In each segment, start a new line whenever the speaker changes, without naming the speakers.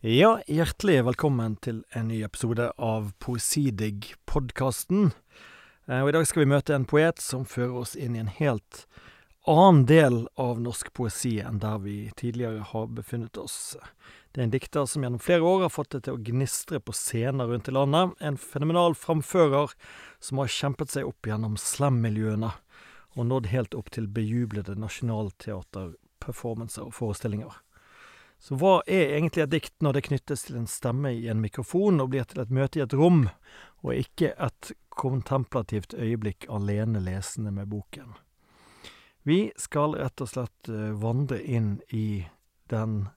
Ja, hjertelig velkommen til en ny episode av Poesidigg-podkasten. Eh, Og I dag skal vi møte en poet som fører oss inn i en helt annen del av norsk poesi enn der vi tidligere har befunnet oss. Det er en dikter som gjennom flere år har fått det til å gnistre på scener rundt i landet. En fenomenal framfører som har kjempet seg opp gjennom slam-miljøene og nådd helt opp til bejublede nasjonalteaterperformancer og forestillinger. Så hva er egentlig et dikt når det knyttes til en stemme i en mikrofon og blir til et møte i et rom, og ikke et kontemplativt øyeblikk alene lesende med boken? Vi skal rett og slett eh, vandre inn i den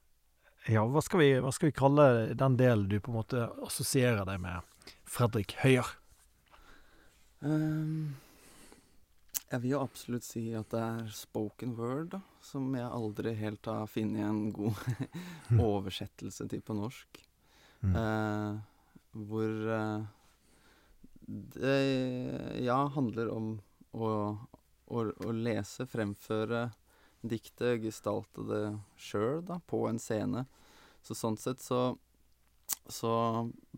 Ja, hva skal vi, hva skal vi kalle den delen du på en måte assosierer deg med Fredrik Høyer?
Ehm, jeg vil jo absolutt si at det er spoken word, da, som jeg aldri helt har funnet en god oversettelse til på norsk.
Mm.
Eh, hvor eh, det ja, handler om å, å, å lese, fremføre diktet, gestalte det sjøl, da, på en scene. Så sånn sett så så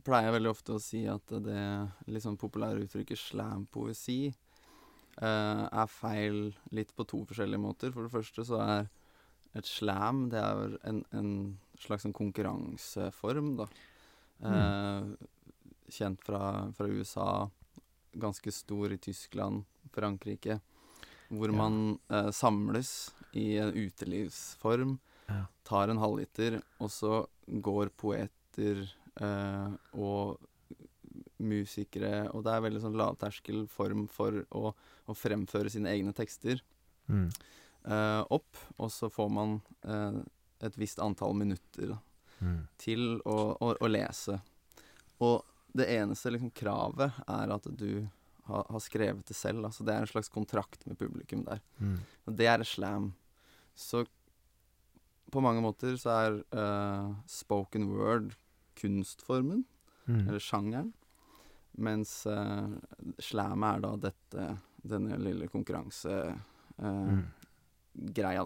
pleier jeg veldig ofte å si at det sånn populære uttrykket slampoesi er feil litt på to forskjellige måter. For det første så er et slam det er en, en slags en konkurranseform, da. Eh, kjent fra, fra USA, ganske stor i Tyskland, Frankrike. Hvor
Ja.
man eh, samles i en utelivsform,
Ja.
tar en halvliter, og så går poeter eh, og musikere Og det er veldig sånn lavterskel form for å, å fremføre sine egne tekster
Mm.
uh, opp, og så får man uh, et visst antall minutter
Mm.
til å, å, å lese. Og det eneste liksom, kravet er at du har, har skrevet det selv. Altså, det er en slags kontrakt med publikum der.
Mm.
Og det er slam. Så på mange måter så er uh, spoken word kunstformen,
Mm.
eller sjangeren. Mens uh, slam er da dette, denne lille konkurransegreia,
Mm.
da.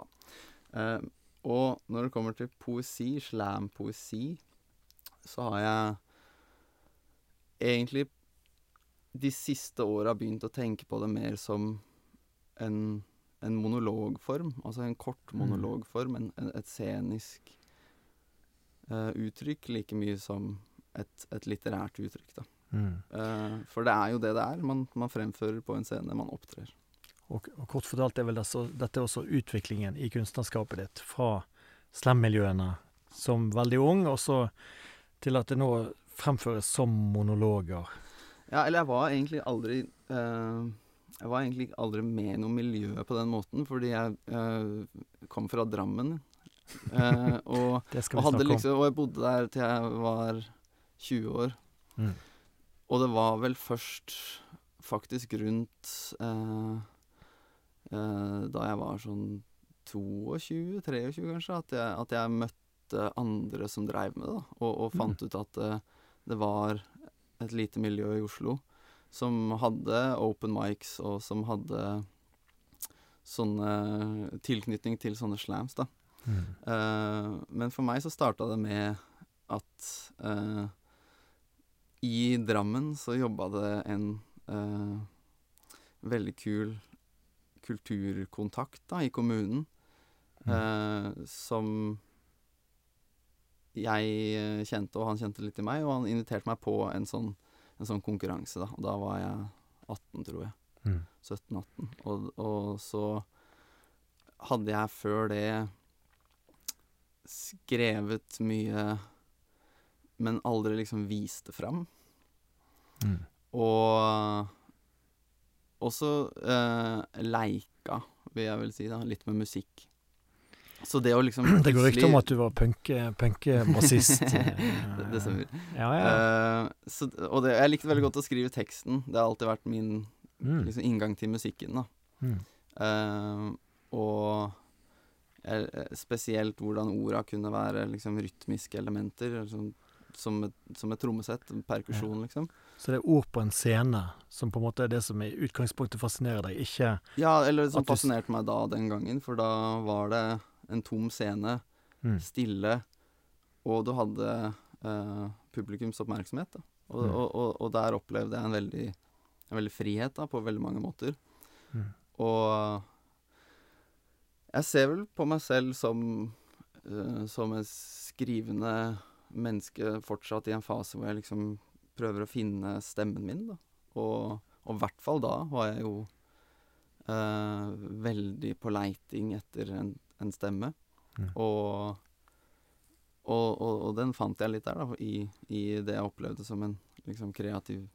Uh, og når det kommer til poesi, slam-poesi, så har jeg egentlig de siste åra begynt å tenke på det mer som en, en monologform. Altså en kort
Mm.
monologform, en, en, et scenisk uh, uttrykk, like mye som et, et litterært uttrykk, da.
Mm.
Eh, for det er jo det det er. Man, man fremfører på en scene, man opptrer.
Og, og kort fortalt er vel dette, er også utviklingen i kunstnerskapet ditt, fra slam-miljøene som veldig ung, og så til at det nå fremføres som monologer.
Ja, eller jeg var egentlig aldri uh, Jeg var egentlig aldri med i noe miljø på den måten, fordi jeg eh, kom fra Drammen. eh, og,
Det
og, liksom, og jeg bodde der til jeg var 20 år.
Mm.
Og det var vel først faktisk rundt eh, eh, Da jeg var sånn 22-23 kanskje, at jeg, at jeg møtte andre som dreiv med det, da. Og, og fant ut at det, det var et lite miljø i Oslo som hadde open mics, og som hadde sånne tilknytning til sånne slams, da.
Mm.
Eh, men for meg så starta det med at eh, i Drammen så jobba det en eh, veldig kul kulturkontakt da, i kommunen, eh, som jeg eh, kjente, og han kjente litt i meg, og han inviterte meg på en sånn, en sånn konkurranse, da. Og da var jeg 18, tror jeg.
Mm.
17-18. Og, og så hadde jeg før det skrevet mye, men aldri liksom viste fram.
Mm.
Og også eh, leika, vil jeg vel si, da, litt med musikk. Så det å liksom
Det går rykter om at du var punke- punkebassist.
det, det stemmer.
Ja, ja.
Eh, så, og det, jeg likte veldig godt å skrive teksten. Det har alltid vært min
Mm.
liksom, inngang til musikken. da.
Mm.
Eh, og eh, spesielt hvordan orda kunne være liksom, rytmiske elementer. Liksom, som, et, som et trommesett, en perkusjon, liksom.
Så det er ord på en scene som på en måte er det som i utgangspunktet fascinerer deg, ikke
Ja, eller som fascinerte meg da den gangen, for da var det en tom scene,
mm.
stille, og du hadde eh, publikums oppmerksomhet. Og,
Mm.
og, og, og der opplevde jeg en veldig, en veldig frihet da, på veldig mange måter.
Mm.
Og jeg ser vel på meg selv som, uh, som en skrivende menneske fortsatt i en fase hvor jeg liksom prøver å finne stemmen min. Da. Og og i hvert fall da var jeg jo eh, veldig på leiting etter en, en stemme.
Mm.
Og, og, og, og den fant jeg litt der, da, i, i det jeg opplevde som en liksom, kreativ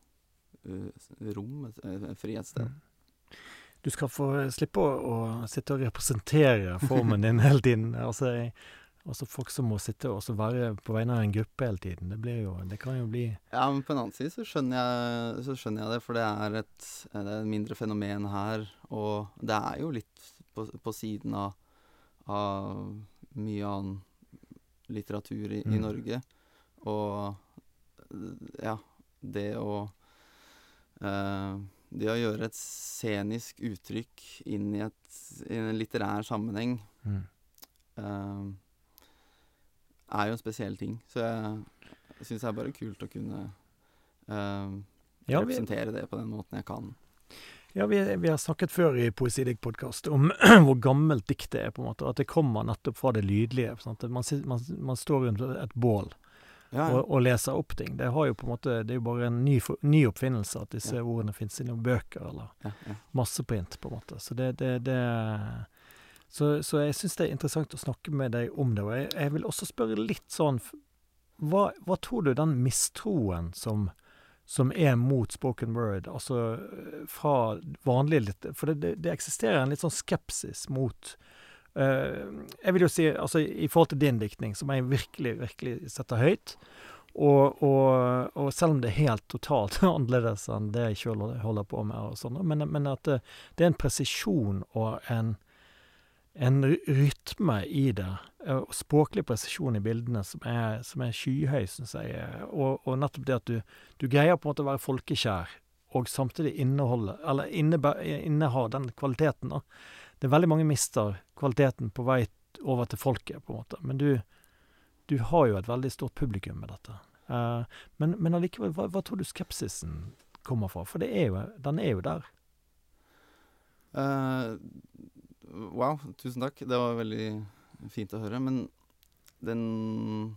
uh, rom, et, et frihetssted.
Mm. Du skal få slippe å, å sitte og representere formen din hele tiden. Altså, jeg- altså folk som må sitte og også være på vegne av en gruppe hele tiden. Det blir jo Det kan jo bli
Ja, men på en annen side så skjønner jeg, så skjønner jeg det, for det er et, det er et mindre fenomen her. Og det er jo litt på, på siden av, av mye annen litteratur i, i
Mm.
Norge. Og ja, det å eh, Det å gjøre et scenisk uttrykk inn i, et, i en litterær sammenheng
mm.
eh, er jo en spesiell ting. Så jeg, syns det er bare kult å kunne eh,
Ja, vi,
representere det på den måten jeg kan.
ja vi, vi har snakket før i Poesidigg-podkast om hvor gammelt diktet er, på en måte. At det kommer nettopp fra det lydlige. Man, man, man står rundt et bål
Ja,
og, og leser opp ting. Det, har jo på en måte, det er jo bare en ny, ny oppfinnelse at disse
Ja.
ordene finnes i noen bøker eller
ja, ja.
masseprint, på en måte. Så det, det, det Så, så jeg syns det er interessant å snakke med deg om det. Og jeg, jeg vil også spørre litt sånn hva, hva tror du den mistroen som, som er mot spoken word, altså øh, fra vanlige For det, det, det eksisterer en litt sånn skepsis mot Uh, Jeg vil jo si, altså i forhold til din diktning, som jeg virkelig, virkelig setter høyt, og, og, og selv om det er helt totalt annerledes enn det jeg sjøl holder på med, og sånn, men, men at det, det er en presisjon og en, en rytme i det, eh, og språklig presisjon i bildene som er, som er skyhøy, syns jeg. Og, og nettopp det at du, du greier på en måte å være folkekjær, og samtidig inneholde, eller inneha den kvaliteten. da. Det er veldig mange mister kvaliteten på vei over til folket, på en måte. Men du, du har jo et veldig stort publikum med dette. Uh, men, men allikevel, hva, hva tror du skepsisen kommer fra? For er jo, den er jo der.
Eh, wow, tusen takk. Det var veldig fint å høre. Men den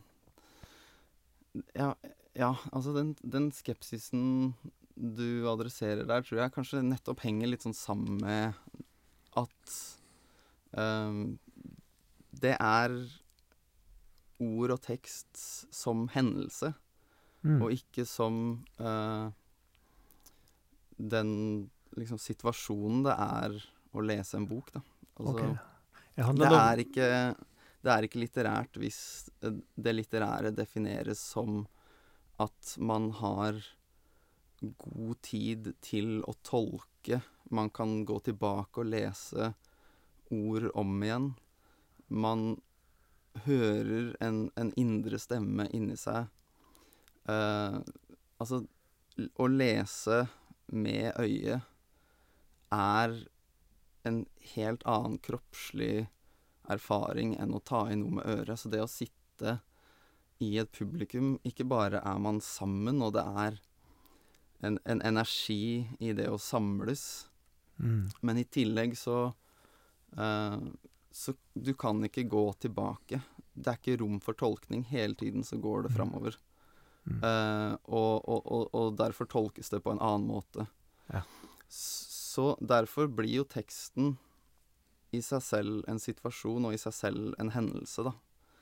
Ja, ja altså den, den skepsisen du adresserer der, tror jeg kanskje nettopp henger litt sånn sammen med at um, det er ord og tekst som hendelse,
Mm.
og ikke som uh, den liksom situasjonen det er å lese en bok, da. Altså,
okay. ja,
det er ikke Det er ikke litterært hvis eh, det litterære defineres som at man har god tid til å tolke. Man kan gå tilbake og lese ord om igjen. Man hører en, en indre stemme inni seg. Uh, altså, å lese med øyet er en helt annen kroppslig erfaring enn å ta i noe med øret. Så det å sitte i et publikum Ikke bare er man sammen, og det er en, en energi i det å samles,
Mm.
men i tillegg så uh, Så du kan ikke gå tilbake. Det er ikke rom for tolkning. Hele tiden så går det
Mm.
framover.
Mm.
Uh, og, og, og, og derfor tolkes det på en annen måte.
Ja.
S- Så derfor blir jo teksten i seg selv en situasjon, og i seg selv en hendelse, da.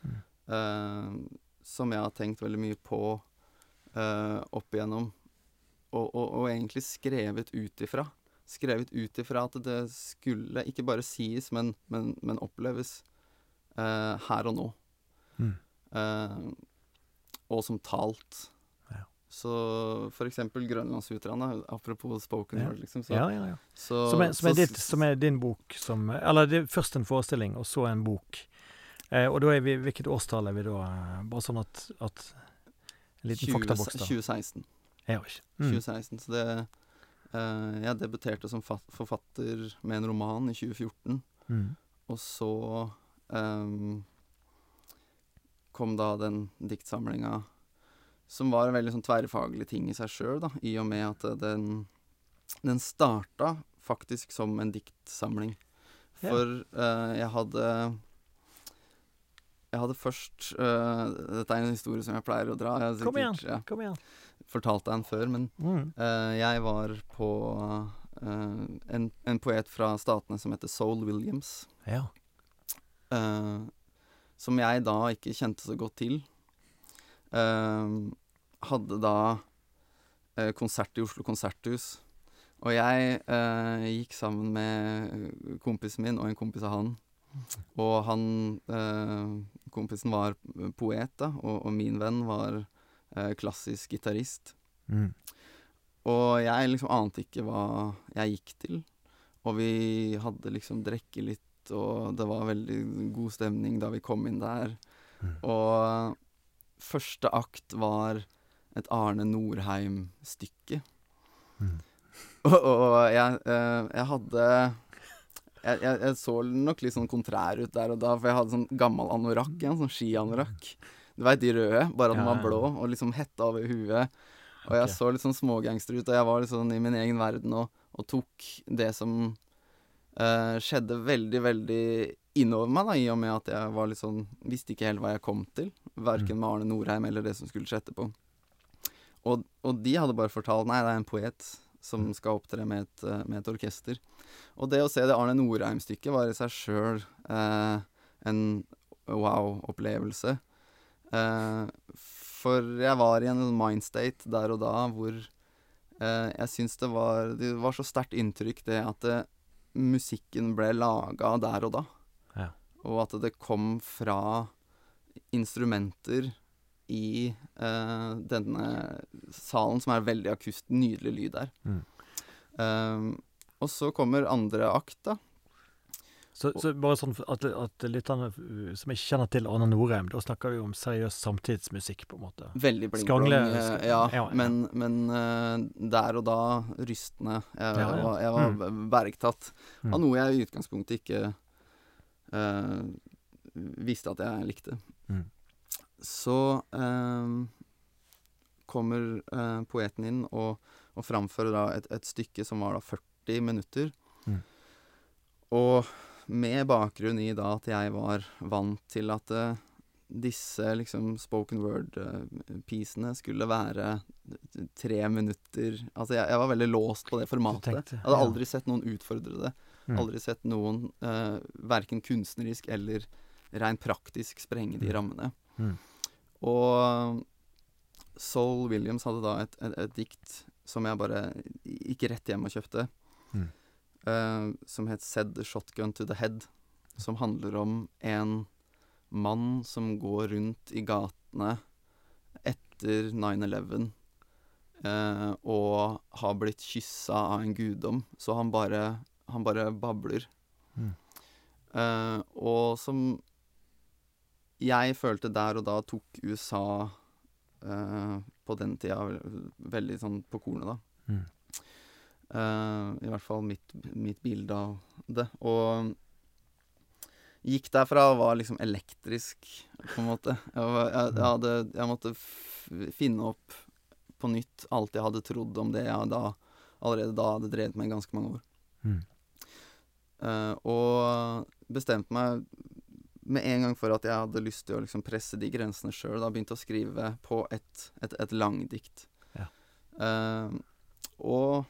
Mm.
Uh, som jeg har tenkt veldig mye på uh, opp igjennom. Og, og, og egentlig skrevet ut ifra. Skrevet ut ifra at det skulle ikke bare sies, men, men, men oppleves uh, her og nå.
Mm.
Og som talt.
Ja.
Så for eksempel Grønlandsuterne, apropos spoken
Ja.
word, liksom. Så,
Ja, ja, ja.
så,
Som er, som, er ditt, som er din bok som Eller det er først en forestilling, og så en bok. Eh, og da er vi Hvilket årstall er vi da? Bare sånn at, at En liten
20
faktaboks, da.
2016.
Jeg har ikke. Mm.
2016. Så det eh, Jeg debuterte som fat- forfatter med en roman i 2014.
Mm.
Og så eh, kom da den diktsamlinga som var en veldig sånn tverrfaglig ting i seg sjøl, da, i og med at den Den starta faktisk som en diktsamling. For uh, jeg hadde Jeg hadde først uh, Dette er en historie som jeg pleier å dra. Jeg
Kom igjen.
ja,
Kom igjen.
Fortalte deg den før, men
Mm.
uh, jeg var på eh, en, en poet fra Statene som heter Soul Williams.
Ja.
eh, som jeg da ikke kjente så godt til. Eh, hadde da eh, konsert i Oslo Konserthus. Og jeg eh, gikk sammen med kompisen min og en kompis av han. Og han eh, Kompisen var poet, da, og, og min venn var eh, klassisk gitarist.
Mm.
Og jeg liksom ante ikke hva jeg gikk til. Og vi hadde liksom drukket litt, og det var veldig god stemning da vi kom inn der.
Mm.
Og første akt var et Arne Norheim-stykke.
Mm.
Og, og jeg, eh, jeg hadde jeg, jeg, jeg så nok litt sånn kontrær ut der og da, for jeg hadde sånn gammel anorakk, en sånn skianorakk. Du veit de røde, bare at den var blå, og liksom hetta over huet. Og jeg så litt sånn smågangster ut, og jeg var litt sånn i min egen verden og, og tok det som uh, skjedde veldig, veldig innover meg, da, i og med at jeg var litt sånn Visste ikke helt hva jeg kom til. Verken med Arne Norheim eller det som skulle skje etterpå. Og, og de hadde bare fortalt Nei, det er en poet som skal opptre med et, eh, med et orkester. Og det å se det Arne Norheim-stykket var i seg sjøl eh, en wow-opplevelse. Eh, for jeg var i en mindstate der og da hvor eh, jeg syns det var Det var så sterkt inntrykk det at det, musikken ble laga der og da.
Ja.
Og at det kom fra instrumenter i uh, denne salen, som er veldig akust. Nydelig lyd der.
Mm.
Um, og så kommer andre akt, da.
Så, så bare sånn at, at lytterne uh, som ikke kjenner til Arne Norheim, da snakker vi om seriøs samtidsmusikk, på en måte.
Veldig bling
Skrangle-
eh, ja,
ja,
men, men uh, der og da rystende. Jeg,
Ja, ja.
var, jeg var
Mm.
bergtatt
Mm.
av noe jeg i utgangspunktet ikke uh, visste at jeg likte. Så eh, kommer eh, poeten inn og, og framfører da et, et stykke som var da 40 minutter.
Mm.
Og med bakgrunn i da at jeg var vant til at eh, disse liksom spoken word-piecene skulle være tre minutter Altså jeg, jeg var veldig låst på det formatet.
tenkte,
jeg hadde aldri sett noen utfordre det.
Mm.
Aldri sett noen uh, verken kunstnerisk eller rent praktisk sprenge de
Mm.
rammene.
Mm.
Og Soul Williams hadde da et, et, et dikt som jeg bare gikk rett hjem og kjøpte.
Mm.
uh, som het 'Said the Shotgun to the Head'. Som handler om en mann som går rundt i gatene etter 9-11 uh, og har blitt kyssa av en guddom. Så han bare, han bare babler.
Mm.
Uh, og som jeg følte der og da tok USA eh, på den tida veldig sånn på kornet, da.
Mm.
Eh, I hvert fall mitt, mitt bilde av det. Og gikk derfra og var liksom elektrisk, på en måte. Jeg, var, jeg, jeg, hadde, jeg måtte finne opp på nytt alt jeg hadde trodd om det jeg da allerede da hadde drevet med i ganske mange år.
Mm.
Eh, og bestemte meg med en gang for at jeg hadde lyst til å liksom presse de grensene sjøl. Da begynte jeg å skrive på et, et, et langdikt.
Ja.
Uh, og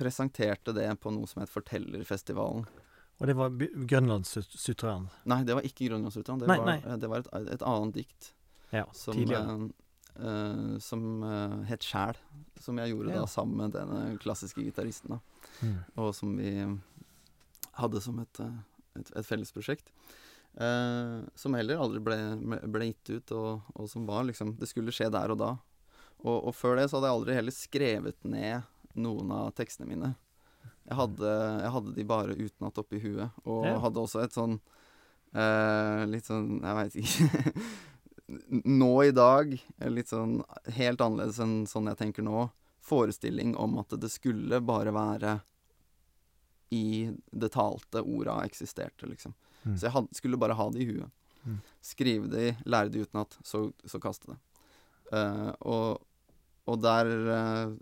presenterte det på noe som het Fortellerfestivalen.
Og det var Grønlandssutreren.
Nei, det var ikke Grønlandsrutan. Det,
Nei,
var-
nei.
det var et, et annet dikt
Ja,
som,
tidligere.
Uh, som eh, het Sjæl. Som jeg gjorde
Ja.
da sammen med denne klassiske gitaristen.
Mm.
og som vi hadde som et, eh, et, et fellesprosjekt. Eh, som heller aldri ble, ble gitt ut, og, og som var liksom Det skulle skje der og da. Og, og før det så hadde jeg aldri heller skrevet ned noen av tekstene mine. Jeg hadde, jeg hadde de bare utenat oppi huet, og
Ja.
hadde også et sånn eh, Litt sånn Jeg veit ikke Nå i dag, er litt sånn helt annerledes enn sånn jeg tenker nå, forestilling om at det skulle bare være i det talte orda eksisterte, liksom.
Mm.
Så jeg had, skulle bare ha det i huet.
Mm.
Skrive de, lære det utenat, så, så kaste det. Uh, og, og der uh,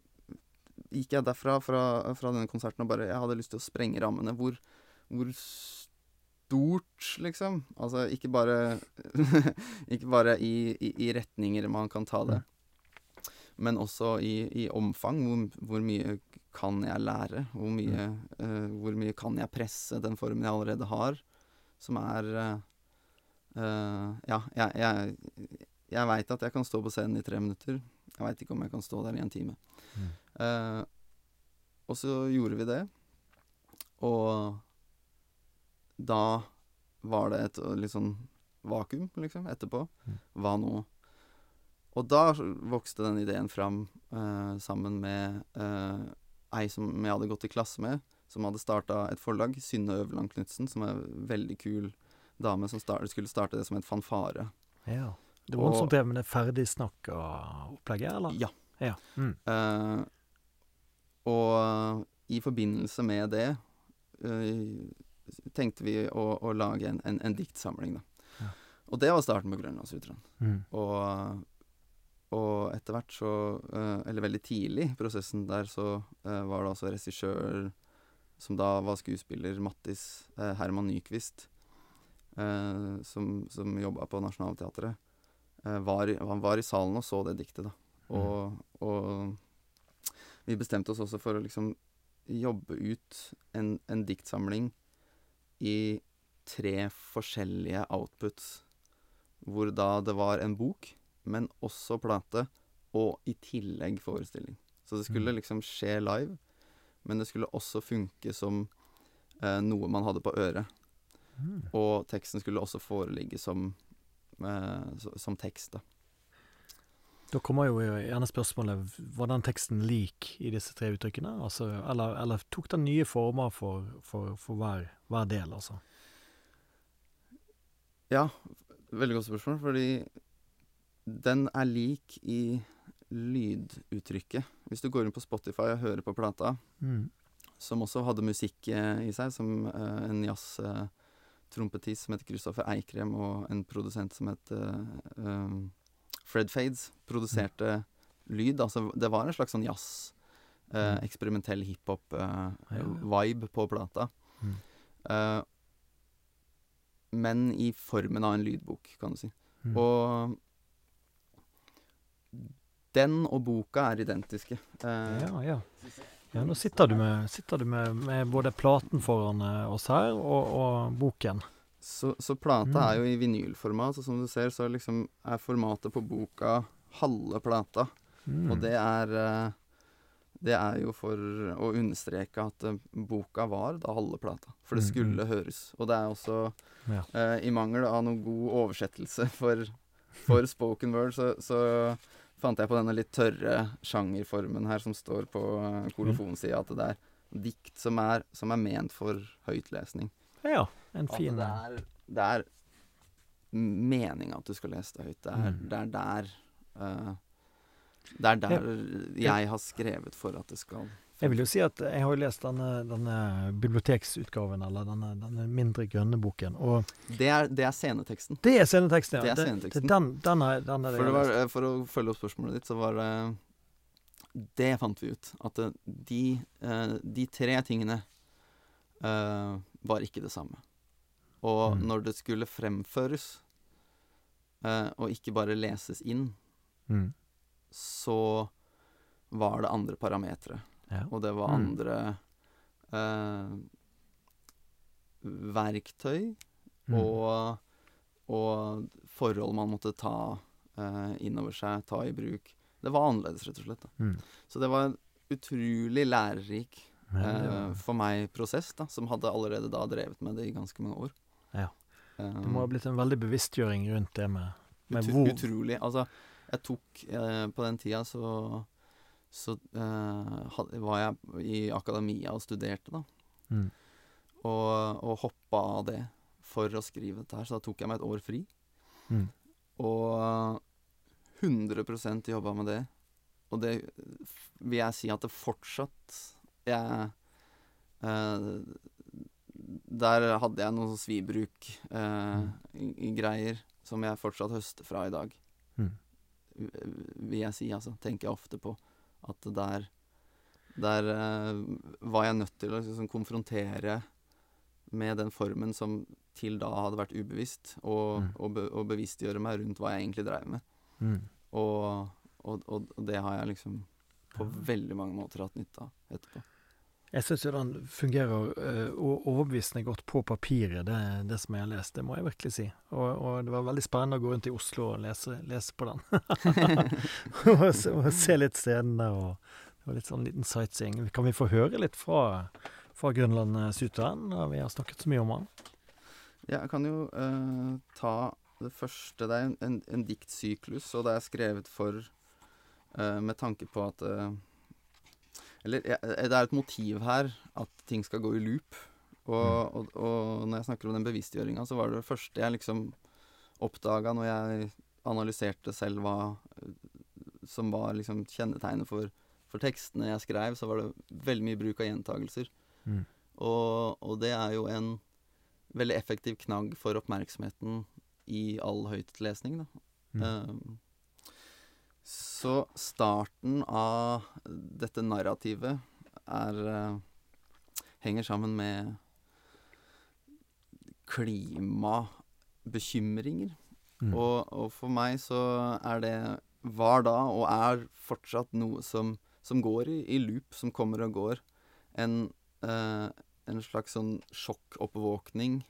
gikk jeg derfra, fra, fra denne konserten, og bare Jeg hadde lyst til å sprenge rammene. Hvor, hvor stort, liksom. Altså ikke bare Ikke bare i, i, i retninger man kan ta det, men også i, i omfang. Hvor, hvor mye kan jeg lære? Hvor mye, uh, hvor mye kan jeg presse den formen jeg allerede har, som er eh, Ja, jeg, jeg, jeg veit at jeg kan stå på scenen i tre minutter. Jeg veit ikke om jeg kan stå der i en time.
Mm.
Uh, og så gjorde vi det, og da var det et litt sånn vakuum, liksom, etterpå.
Mm.
Hva nå? Og da vokste den ideen fram uh, sammen med uh, ei som jeg hadde gått i klasse med, som hadde starta et forlag, Synne Øverland Knutsen, som er en veldig kul dame som start, skulle starte det som et fanfare.
Ja. Det var hun som drev med det ferdigsnakka opplegget, eller?
Ja.
Ja. Mm.
Uh, og i forbindelse med det uh, tenkte vi å, å lage en, en, en diktsamling, da.
Ja.
Og det var starten på Grønlandsuteren.
Mm.
Og, og etter hvert så uh, Eller veldig tidlig i prosessen der så eh, var det altså regissør som da var skuespiller, Mattis eh, Herman Nyquist, eh, som, som jobba på Nationaltheatret. Eh, var, han var i salen og så det diktet, da. Og, og vi bestemte oss også for å liksom jobbe ut en, en diktsamling i tre forskjellige outputs. Hvor da det var en bok, men også plate, og i tillegg forestilling. Så det skulle
Mm.
liksom skje live, men det skulle også funke som eh, noe man hadde på øret.
Mm.
Og teksten skulle også foreligge som, eh, som tekst, da.
Da kommer jo gjerne spørsmålet var den teksten lik i disse tre uttrykkene? Altså, eller, eller tok den nye former for, for, for hver, hver del, altså?
Ja, veldig godt spørsmål, fordi den er lik i lyduttrykket. Hvis du går inn på Spotify og hører på plata,
Mm.
som også hadde musikk eh, i seg, som uh, en jazz-trompetist som heter Kristoffer Eikrem, og en produsent som het eh, um, Fred Fades, produserte lyd. Altså, det var en slags sånn jazz, eh,
Mm.
eksperimentell hiphop-vibe på plata.
Mm.
Eh, men i formen av en lydbok, kan du si.
Mm.
Og den og boka er identiske. Eh,
Ja, ja. ja nå sitter du, med, sitter du med, med både platen foran eh, oss her, og, og boken.
Så, så plata
Mm.
er jo i vinylformat, og som du ser, så liksom er formatet på boka halve plata.
Mm.
Og det er eh, Det er jo for å understreke at boka var da halve plata. For det
Mm,
skulle høres. Og det er også
Ja.
eh, I mangel av noen god oversettelse for, for spoken word, så, så fant jeg på denne litt tørre sjangerformen her som står på uh, kolofonsida, at det er dikt som er, som er ment for høytlesning.
Ja, en fin
det er, det er meninga at du skal lese det høyt. Det er,
Mm.
det er der uh, Det er der jeg har skrevet for at det skal
Jeg vil jo si at jeg har jo lest denne, denne biblioteksutgaven, eller denne, denne mindre grønne boken, og
Det er, det er sceneteksten.
det er sceneteksten, ja.
Det er sceneteksten.
Den, den er, den er det
For, var, eh, for å følge opp spørsmålet ditt, så var det Det fant vi ut. At de, eh, de tre tingene eh, var ikke det samme. Og
Mm.
når det skulle fremføres, og ikke bare leses inn,
Mm.
så var det andre parametere.
Ja.
Og det var
Mm.
andre eh, verktøy
Mm.
og, og forhold man måtte ta eh, inn over seg, ta i bruk. Det var annerledes, rett og slett.
Mm.
Så det var en utrolig lærerik eh, for meg prosess, da, som hadde allerede da drevet med det i ganske mange år.
Ja.
Eh,
Det må ha blitt en veldig bevisstgjøring rundt det med, med
Utro,
hvor
Utrolig. Altså, jeg tok eh, På den tida så så uh, var jeg i akademia og studerte, da.
mm.
Og, og hoppa av det for å skrive dette her. Så da tok jeg meg et år fri.
Mm.
Og 100 jobba med det. Og det vil jeg si at det fortsatt jeg, eh, der hadde jeg noen svibruk-greier som jeg fortsatt høster fra i dag.
Mm.
Vil jeg si, altså. Tenker jeg ofte på. At der Der eh, var jeg nødt til å liksom konfrontere med den formen som til da hadde vært ubevisst, og,
Mm.
og, be, og bevisstgjøre meg rundt hva jeg egentlig dreiv med.
Mm.
Og, og, og, og det har jeg liksom på veldig mange måter hatt nytte av etterpå.
Jeg syns jo den fungerer eh, overbevisende godt på papiret, det, det som jeg har lest. Det må jeg virkelig si. Og, og det var veldig spennende å gå rundt i Oslo og lese, lese på den. og, se, og se litt stedene og, var litt sånn liten sightseeing. Kan vi få høre litt fra, fra Grønland-suiteren, når vi har snakket så mye om den?
Ja, jeg kan jo eh, ta det første. Det er en, en, en diktsyklus, og det er skrevet for eh, Med tanke på at eh, Eller ja, det er et motiv her at ting skal gå i loop. Og, og, og når jeg snakker om den bevisstgjøringa, så var det det første jeg liksom oppdaga når jeg analyserte selv hva eh, som var liksom kjennetegnet for, for tekstene jeg skrev, så var det veldig mye bruk av gjentagelser.
Mm.
Og, og det er jo en veldig effektiv knagg for oppmerksomheten i all høytlesning, da.
Mm.
Um, så starten av dette narrativet er eh, Henger sammen med klimabekymringer.
Mm.
Og, og for meg så er det Var da, og er fortsatt noe som, som går i, i loop, som kommer og går. En, eh, en slags sånn sjokkoppvåkning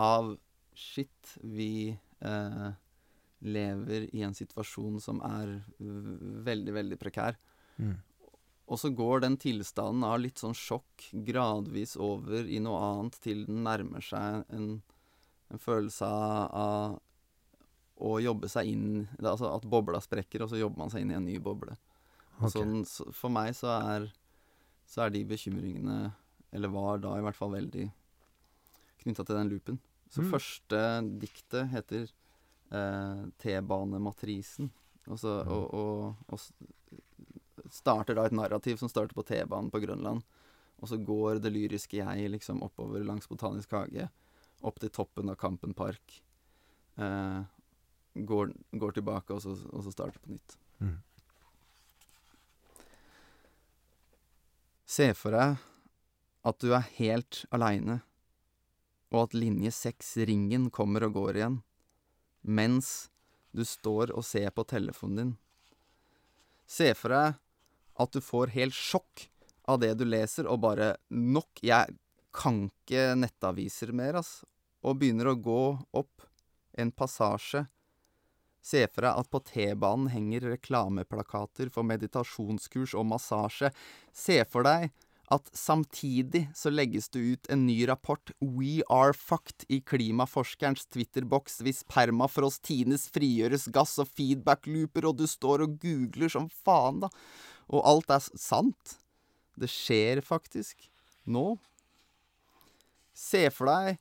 av Shit, vi eh, lever i en situasjon som er veldig, veldig prekær.
Mm.
Og så går den tilstanden av litt sånn sjokk gradvis over i noe annet til den nærmer seg en, en følelse av, å jobbe seg inn Altså at bobla sprekker, og så jobber man seg inn i en ny boble.
Okay.
Sånn, så for meg så er, så er de bekymringene, eller var da i hvert fall veldig knytta til den loopen. Så
Mm.
første diktet heter T-banematrisen. Og, så,
Mm.
og, og, og starter da et narrativ som starter på T-banen på Grønland. Og så går det lyriske jeg liksom oppover langs Botanisk hage, opp til toppen av Kampen park. Eh, går, går tilbake, og så, og så starter på nytt.
Mm.
Se for deg at du er helt aleine, og at linje seks, ringen, kommer og går igjen, mens du står og ser på telefonen din. Se for deg at du får helt sjokk av det du leser, og bare nok Jeg kan ikke nettaviser mer, ass. Og begynner å gå opp en passasje. Se for deg at på T-banen henger reklameplakater for meditasjonskurs og massasje. Se for deg at samtidig så legges det ut en ny rapport, We are fucked, i klimaforskerens Twitter-boks hvis permafrost tines, frigjøres gass og feedback-looper, og du står og googler som faen, da. Og alt er sant. Det skjer faktisk. Nå. Se for deg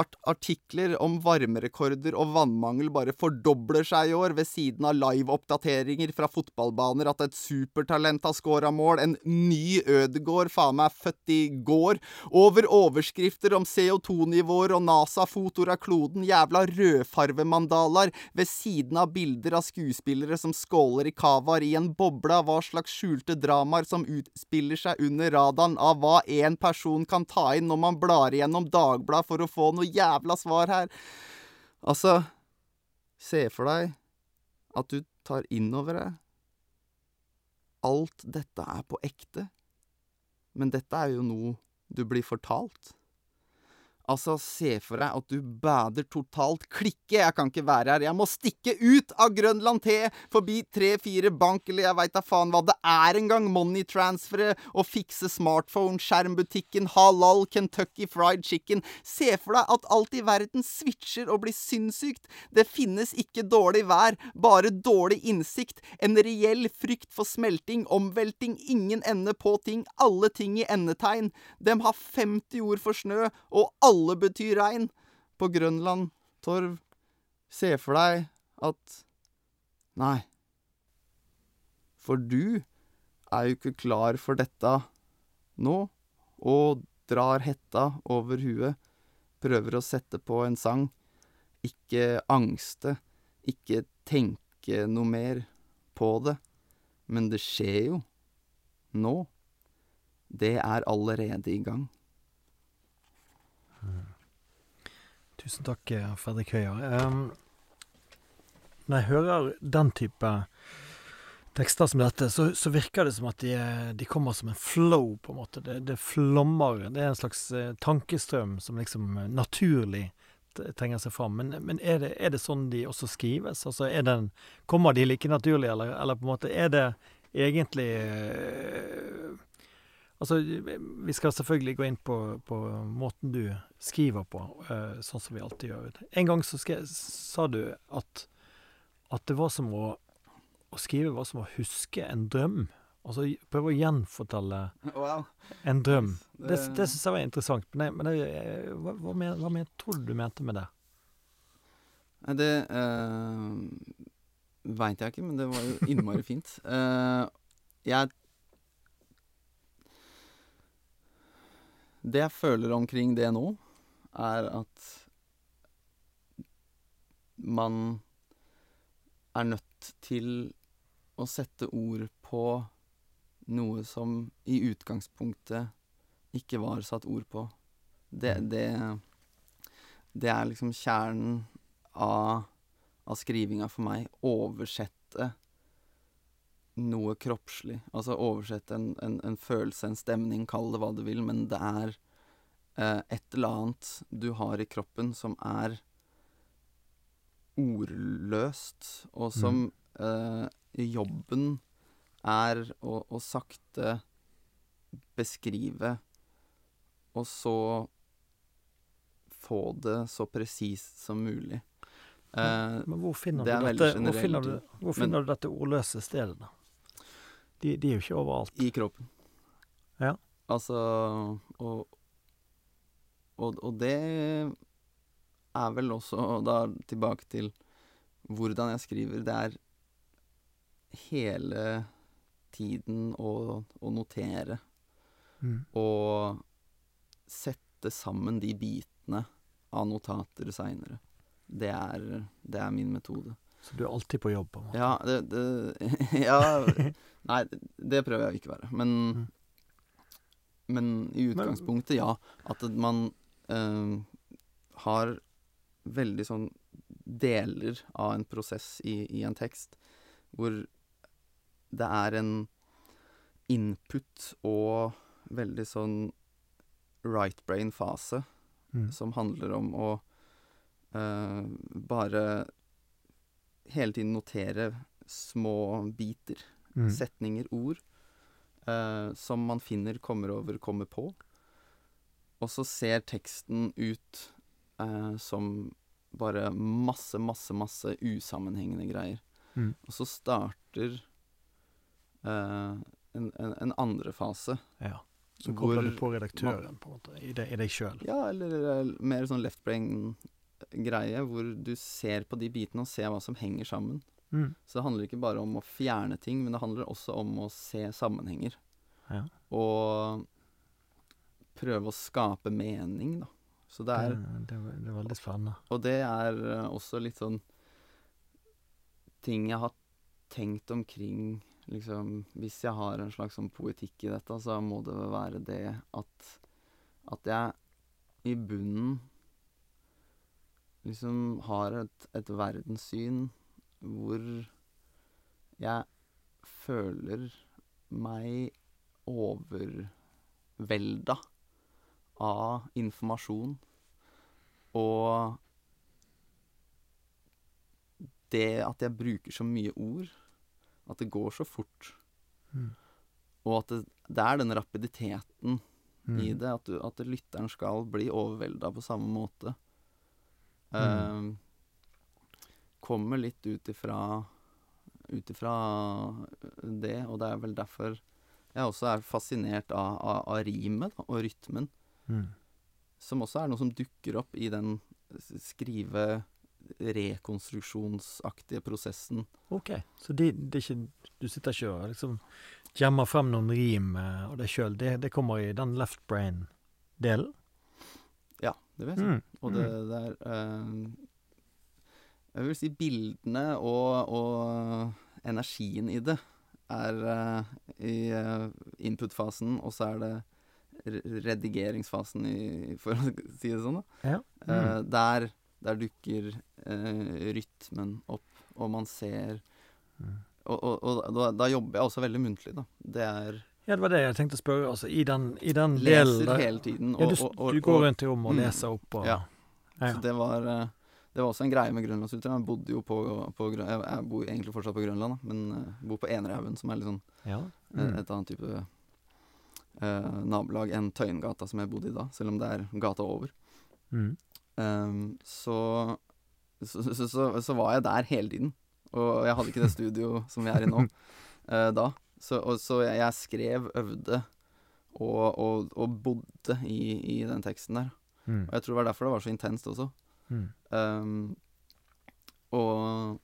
at artikler om varmerekorder og vannmangel bare fordobler seg i år, ved siden av live-oppdateringer fra fotballbaner at et supertalent har scora mål, en ny Ødegård faen meg født i går, over overskrifter om CO2-nivåer og NASA-fotoer av kloden, jævla rødfarvemandalaer, ved siden av bilder av skuespillere som skåler i cavaer i en boble av hva slags skjulte dramaer som utspiller seg under radaren av hva én person kan ta inn når man blar igjennom Dagbladet for å få noe jævla svar her. Altså, se for deg at du tar inn over deg Alt dette er på ekte, men dette er jo noe du blir fortalt. Altså, se for deg at du bader totalt. Klikke, jeg kan ikke være her. Jeg må stikke ut av Grønland T, forbi tre-fire bank, eller jeg veit da faen hva det er engang. Moneytransfere og fikse smartphone, skjermbutikken, halal, Kentucky fried chicken. Se for deg at alt i verden switcher og blir sinnssykt. Det finnes ikke dårlig vær, bare dårlig innsikt. En reell frykt for smelting, omvelting, ingen ende på ting. Alle ting i endetegn. Dem har 50 ord for snø, og alle betyr regn. På Grønland, Torv, se for deg at Nei. For du er jo ikke klar for dette nå, og drar hetta over huet, prøver å sette på en sang. Ikke angste, ikke tenke noe mer på det. Men det skjer jo. Nå. Det er allerede i gang.
Tusen takk, eh, Fredrik Høyer. Når jeg hører den type tekster som dette, så, så virker det som at de, de, kommer som en flow, på en måte. Det, det flommer. Det er en slags uh, tankestrøm som liksom naturlig trenger seg fram. Men, men er, det, er, det, sånn de også skrives? Altså, den, kommer de like naturlig, eller, eller på en måte er det egentlig uh, Altså, vi skal selvfølgelig gå inn på, på måten du skriver på, uh, sånn som vi alltid gjør. En gang så skrev, sa du at, at det var som å, å skrive var som å huske en drøm. Altså prøve å gjenfortelle
wow.
en drøm. Det, det, det syns jeg var interessant. Men, jeg, men jeg, eh, hva, hva, men, tror du du mente med det?
Nei, Det øh, veit jeg ikke, men det var jo innmari fint. Uh, jeg Det jeg føler omkring det nå, er at man er nødt til å sette ord på noe som i utgangspunktet ikke var satt ord på. Det, det, det er liksom kjernen av, av skrivinga for meg. Oversette noe kroppslig. Altså oversett en, en, en, følelse, en stemning, kall det hva du vil, men det er eh, et eller annet du har i kroppen som er ordløst, og som mm. eh, jobben er å, å, sakte beskrive, og så få det så presist som mulig.
Eh, men hvor finner, du dette, hvor finner, du, hvor finner men, du dette ordløse stedet, da? De, de, er jo ikke overalt.
I kroppen.
Ja.
Altså og, og, og, det er vel også da tilbake til hvordan jeg skriver. Det er hele tiden å, å notere. Mm. Og sette sammen de bitene av notater seinere. Det, det er min metode.
Så du er alltid på jobb? På
ja, det, det, ja Nei, det prøver jeg å ikke være. Men, mm. men i utgangspunktet, ja. At man øh, har veldig sånn deler av en prosess i, i, en tekst hvor det er en input og veldig sånn right brain-fase mm. som handler om å øh, bare hele tiden notere små biter, mm. setninger, ord, eh, som man finner, kommer over, kommer på. Og så ser teksten ut eh, som bare masse, masse, masse usammenhengende greier. Mm. Og så starter eh, en, en, en, andre fase.
Ja. Så kobler du på redaktøren, på en måte, i, det, i deg sjøl?
Ja, eller, mer sånn left brain greie hvor du ser på de bitene og ser hva som henger sammen. Mm. Så det handler ikke bare om å fjerne ting, men det handler også om å se sammenhenger. Ja. Og prøve å skape mening, da. Så det er
Det, det, er veldig spennende.
Og det er eh, også litt sånn ting jeg har tenkt omkring liksom Hvis jeg har en slags sånn poetikk i dette, så må det være det at at jeg i bunnen liksom har et, et verdenssyn hvor jeg føler meg overvelda av informasjon. Og det at jeg bruker så mye ord, at det går så fort, mm. og at det, det, er den rapiditeten mm. i det, at, du, at lytteren skal bli overvelda på samme måte. Mm. Uh, kommer litt ut ifra ut ifra det, og det er vel derfor jeg også er fascinert av, av, av rimet og rytmen. Mm. Som også er noe som dukker opp i den skrive rekonstruksjonsaktige prosessen.
Ok, så det, det er ikke, du sitter ikke og liksom jammer frem noen rim av deg sjøl. Det, det, kommer i den left brain delen?
Ja, det vil jeg si.
Mm.
Og det, det er eh, Jeg vil si bildene og, og energien i det er uh, i eh, input-fasen, og så er det redigeringsfasen, i, for å si det sånn. da.
Ja. Mm.
Uh, der, der dukker eh, rytmen opp, og man ser
Mm.
Og, og, og da, da jobber jeg også veldig muntlig, da. Det er
Ja, det var det jeg tenkte å spørre. Altså, I den, i den delen
Leser
der-
hele tiden.
Ja, du,
og, og,
du går rundt i rommet og
Mm.
leser opp og
Ja.
Ja.
Så det var, eh, det var også en greie med grønlandsutøvere. Jeg bodde jo på, på Jeg jeg bor egentlig fortsatt på Grønland, da, men uh, bor på Enerhaugen, som er litt sånn
ja.
eh,
Mm.
et annet type uh, nabolag enn Tøyengata, som jeg bodde i da, selv om det er gata over.
Mm.
Um, så, så, så, så, så var jeg der hele tiden. Og jeg hadde ikke det studio som vi er i nå uh, da. Så, og, så jeg, jeg skrev, øvde og, og, og bodde i, i den teksten der.
Mm.
Og jeg tror det var derfor det var så intenst også.
Mm.
Um, og,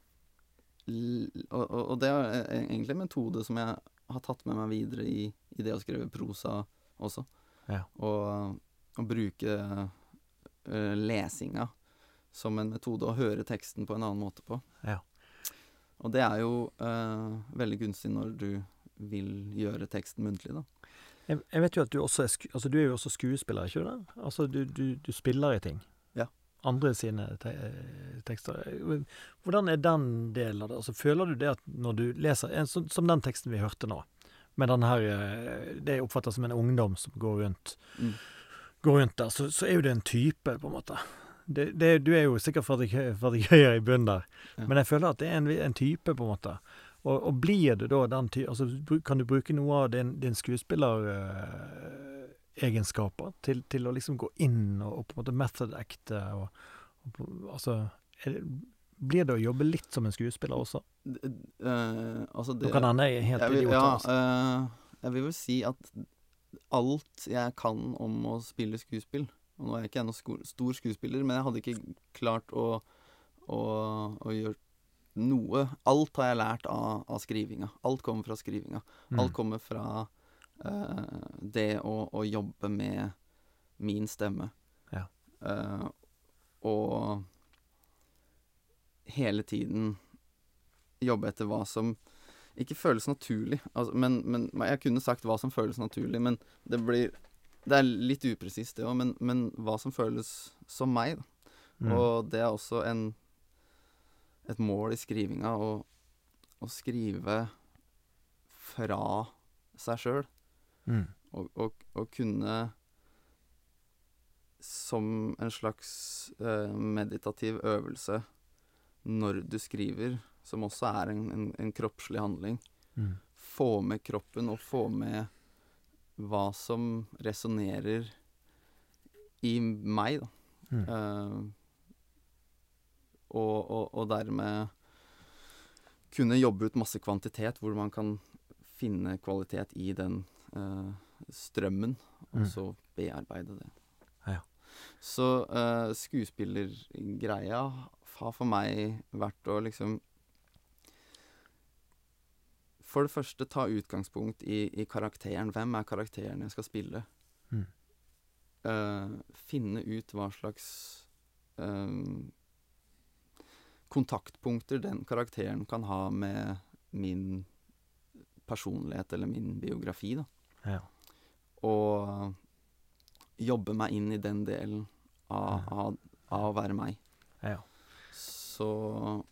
og, og det er e- egentlig en metode som jeg har tatt med meg videre i, i det å skrive prosa også.
Ja.
Og, og bruke uh, lesinga som en metode å høre teksten på en annen måte på.
Ja.
Og det er jo uh, veldig gunstig når du vil gjøre teksten muntlig, da.
Jeg, jeg vet jo at du også er altså du er jo også skuespiller, ikke det? Altså du, du, du spiller i ting. Andre sine te tekster. Hvordan er den delen av det? Altså Føler du det at når du leser en, sånn- Som den teksten vi hørte nå, med den her eh, Det jeg oppfatter som en ungdom som går rundt,
Mm.
går rundt der, så, så er jo det en type, på en måte. Det, det, du er jo sikkert fabrikøyer i bunnen der,
Ja.
men jeg føler at det er en, en type, på en måte. Og, og blir du da den ty altså, Kan du bruke noe av din, din skuespilleregenskaper til, til å liksom gå inn og, og på en måte method-acte og, og Altså er Blir det å jobbe litt som en skuespiller også?
Eh, altså det,
Nå kan hende jeg er helt idiot.
ja, eh, jeg vil vel si at alt jeg kan om å spille skuespill Og nå er jeg ikke noen sko stor skuespiller, men jeg hadde ikke klart å, å, å gjøre noe Alt har jeg lært av, av skrivinga. Alt kommer fra skrivinga.
Mm.
Alt kommer fra det å, å jobbe med min stemme.
Ja.
Eh, og hele tiden jobbe etter hva som ikke føles naturlig. Altså, men, men jeg kunne sagt hva som føles naturlig, men det blir Det er litt upresist, det òg, men, men hva som føles som meg, da.
Mm.
Og det er også en, et mål i skrivinga å, å skrive fra seg sjøl.
Mm.
Og, og, og kunne som en slags eh, meditativ øvelse når du skriver, som også er en, en, en kroppslig handling,
Mm.
få med kroppen og få med hva som resonnerer i meg, da.
Mm.
Eh, og, og, og dermed kunne jobbe ut masse kvantitet, hvor man kan finne kvalitet i den strømmen, og
Mm.
så bearbeide det.
Ja.
Så uh, skuespillergreia har for meg vært å liksom For det første ta utgangspunkt i, i karakteren. Hvem er karakteren jeg skal spille?
Mm.
Uh, finne ut hva slags uh, kontaktpunkter den karakteren kan ha med min personlighet eller min biografi. Da.
Ja.
Og jobbe meg inn i den delen av,
Ja.
av, av å være meg.
ja.
Så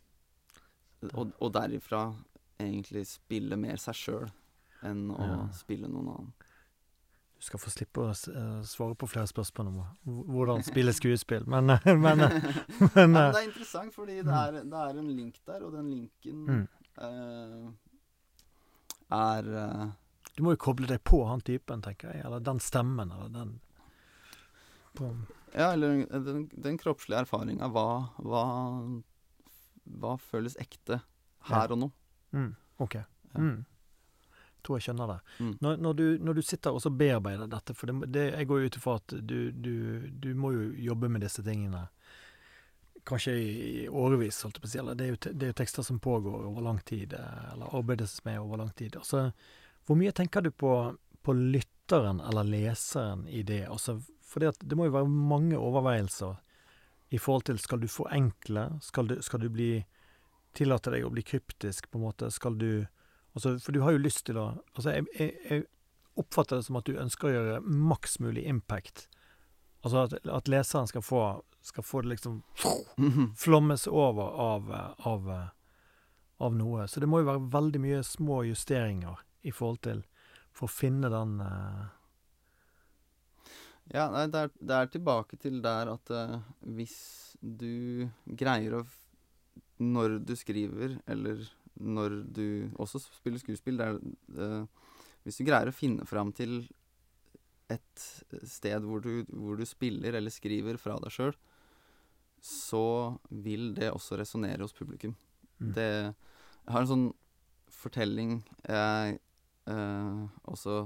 og, og derifra egentlig spille mer seg sjøl enn å
Ja.
spille noen annen.
Du skal få slippe å eh, svare på flere spørsmål om hvordan spille skuespill, men, men, men, eh,
Ja,
men
men
eh,
det er interessant, fordi det er, det er en link der, og den linken
mm.
uh, er eh,
Du må jo koble deg på han typen, tenker jeg. Eller den stemmen, eller den på,
Ja, eller den, den kroppslige erfaringa. Hva, hva, hva føles ekte her
Ja.
og nå?
mm, OK.
Ja.
Mm. Tror jeg skjønner det.
Mm.
Når, når, du, når du sitter og så bearbeider dette, for det, det, jeg går jo ut ifra at du, du, du må jo jobbe med disse tingene kanskje i, i årevis, holdt jeg på å si. Det er, jo, er tekster som pågår over lang tid, eh, eller arbeides med over lang tid. Altså, hvor mye tenker du på, på lytteren eller leseren i det? Altså, For det må jo være mange overveielser i forhold til skal du forenkle, skal du, skal du bli tillate deg å bli kryptisk, på en måte, skal du altså, For du har jo lyst til å Altså, jeg, jeg, jeg oppfatter det som at du ønsker å gjøre maks mulig impact. Altså at, at leseren skal få, skal få det liksom flommes over av, av, av noe. Så det må jo være veldig mye små justeringer i forhold til For å finne den uh...
Ja, nei, det er, det er, tilbake til der at uh, hvis du greier å Når du skriver, eller når du også spiller skuespill, det er uh, hvis du greier å finne fram til et sted hvor du, hvor du spiller eller skriver fra deg sjøl, så vil det også resonnere hos publikum. Mm. Det Jeg har en sånn fortelling jeg eh, også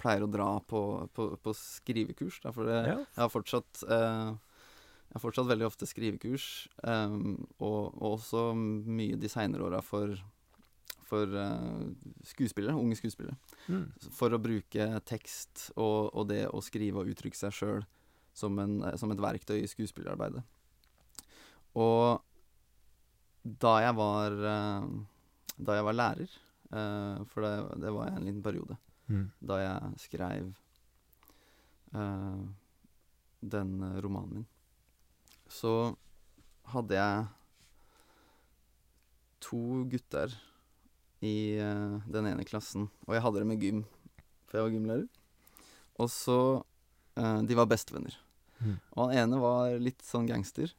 pleier å dra på, på, på skrivekurs. Da, for det, ja. jeg har fortsatt eh, jeg har fortsatt veldig ofte skrivekurs, eh, og, og, også mye de seinere åra for for eh, skuespillere, unge skuespillere. Mm. For å bruke tekst og, og, det å skrive og uttrykke seg sjøl som, som, et verktøy i skuespillerarbeidet. Og da jeg var uh, Da jeg var lærer, uh, for det, det, var en liten periode, mm. da jeg skreiv den romanen min, så hadde jeg to gutter i uh, den ene klassen. Og jeg hadde det med gym, for jeg var gymlærer. Og så uh, De var bestevenner. Mm. Og han ene var litt sånn gangster.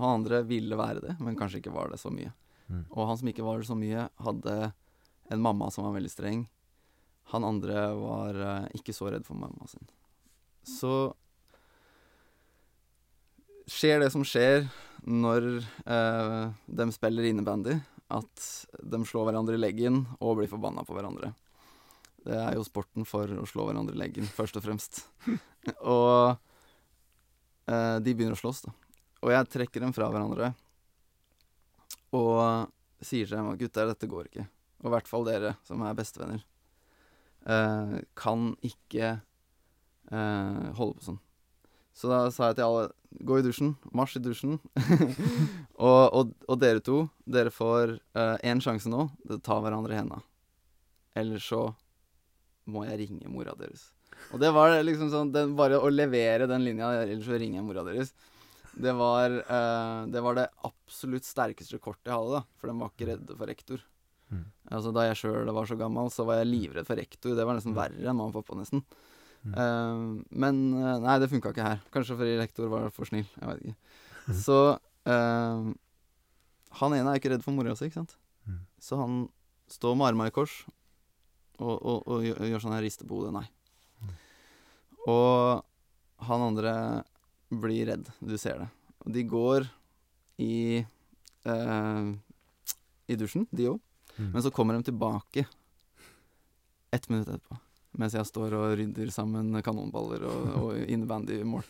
Han andre ville være det, men kanskje ikke var det så mye. Mm. Og han som ikke var det så mye, hadde en mamma som var veldig streng. Han andre var uh, ikke så redd for mamma sin. Så skjer det som skjer når eh, de spiller innebandy, at de slår hverandre i leggen og blir forbanna på hverandre. Det er jo sporten for å slå hverandre i leggen, først og fremst. og eh, de begynner å slåss, da. Og jeg trekker dem fra hverandre og sier til dem at gutter, dette går ikke. Og i hvert fall dere som er bestevenner. Eh, kan ikke eh, holde på sånn. Så da sa jeg til alle gå i dusjen. Marsj i dusjen. og, og, og, dere to, dere får én uh, sjanse nå. Ta hverandre i henda. Eller så må jeg ringe mora deres. Og det var liksom sånn den, Bare å levere den linja, eller så ringer jeg mora deres. Det var, uh, det var det absolutt sterkeste kortet jeg hadde, da. For de var ikke redde for rektor. Mm. Altså Da jeg sjøl var så gammel, så var jeg livredd for rektor. Det var nesten mm. verre enn mamma og pappa, nesten. Uh, men uh, nei, det funka ikke her. Kanskje fordi rektor var for snill. Jeg vet ikke. Mm. Så uh, han ene er ikke redd for mora si, ikke sant. Mm. Så han står med arma i kors og, og, og gjør, gjør sånn her riste på hodet. Nei. Mm. Og han andre blir redd. Du ser det. Og de går i i dusjen, de òg. Mm. Men så kommer de tilbake ett minutt etterpå mens jeg står og rydder sammen kanonballer og, og mål.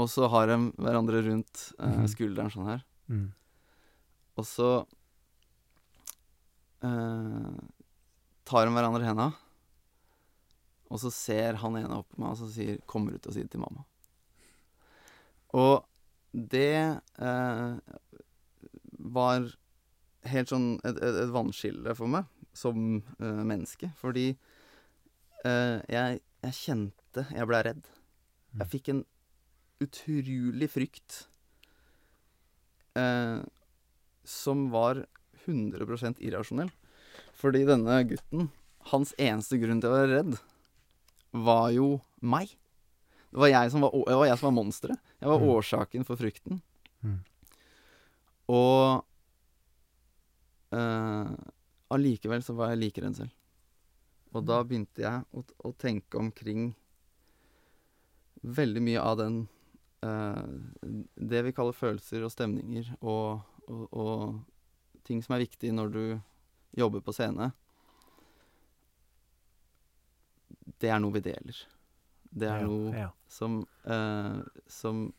Og så har de hverandre rundt eh, skulderen sånn her. Mm. Og så eh, tar de hverandre i henda, og så ser han ene opp på meg og så sier, kommer ut og sier det til mamma. Og det eh, var helt sånn et, et, et vannskille for meg som uh, menneske. Fordi Uh, jeg, jeg, kjente jeg ble redd. Jeg mm. fikk en utrolig frykt uh, som var 100% irrasjonell. Fordi denne gutten, hans eneste grunn til å være redd, var jo meg. Det var jeg som var, var, var monsteret. Jeg var mm. årsaken for frykten. Mm. Og uh, allikevel så var jeg like redd selv. Og da begynte jeg å, å tenke omkring veldig mye av den uh, Det vi kaller følelser og stemninger, og, og, og, ting som er viktig når du jobber på scene. Det er noe vi deler. Det er ja, noe ja. Som, uh, som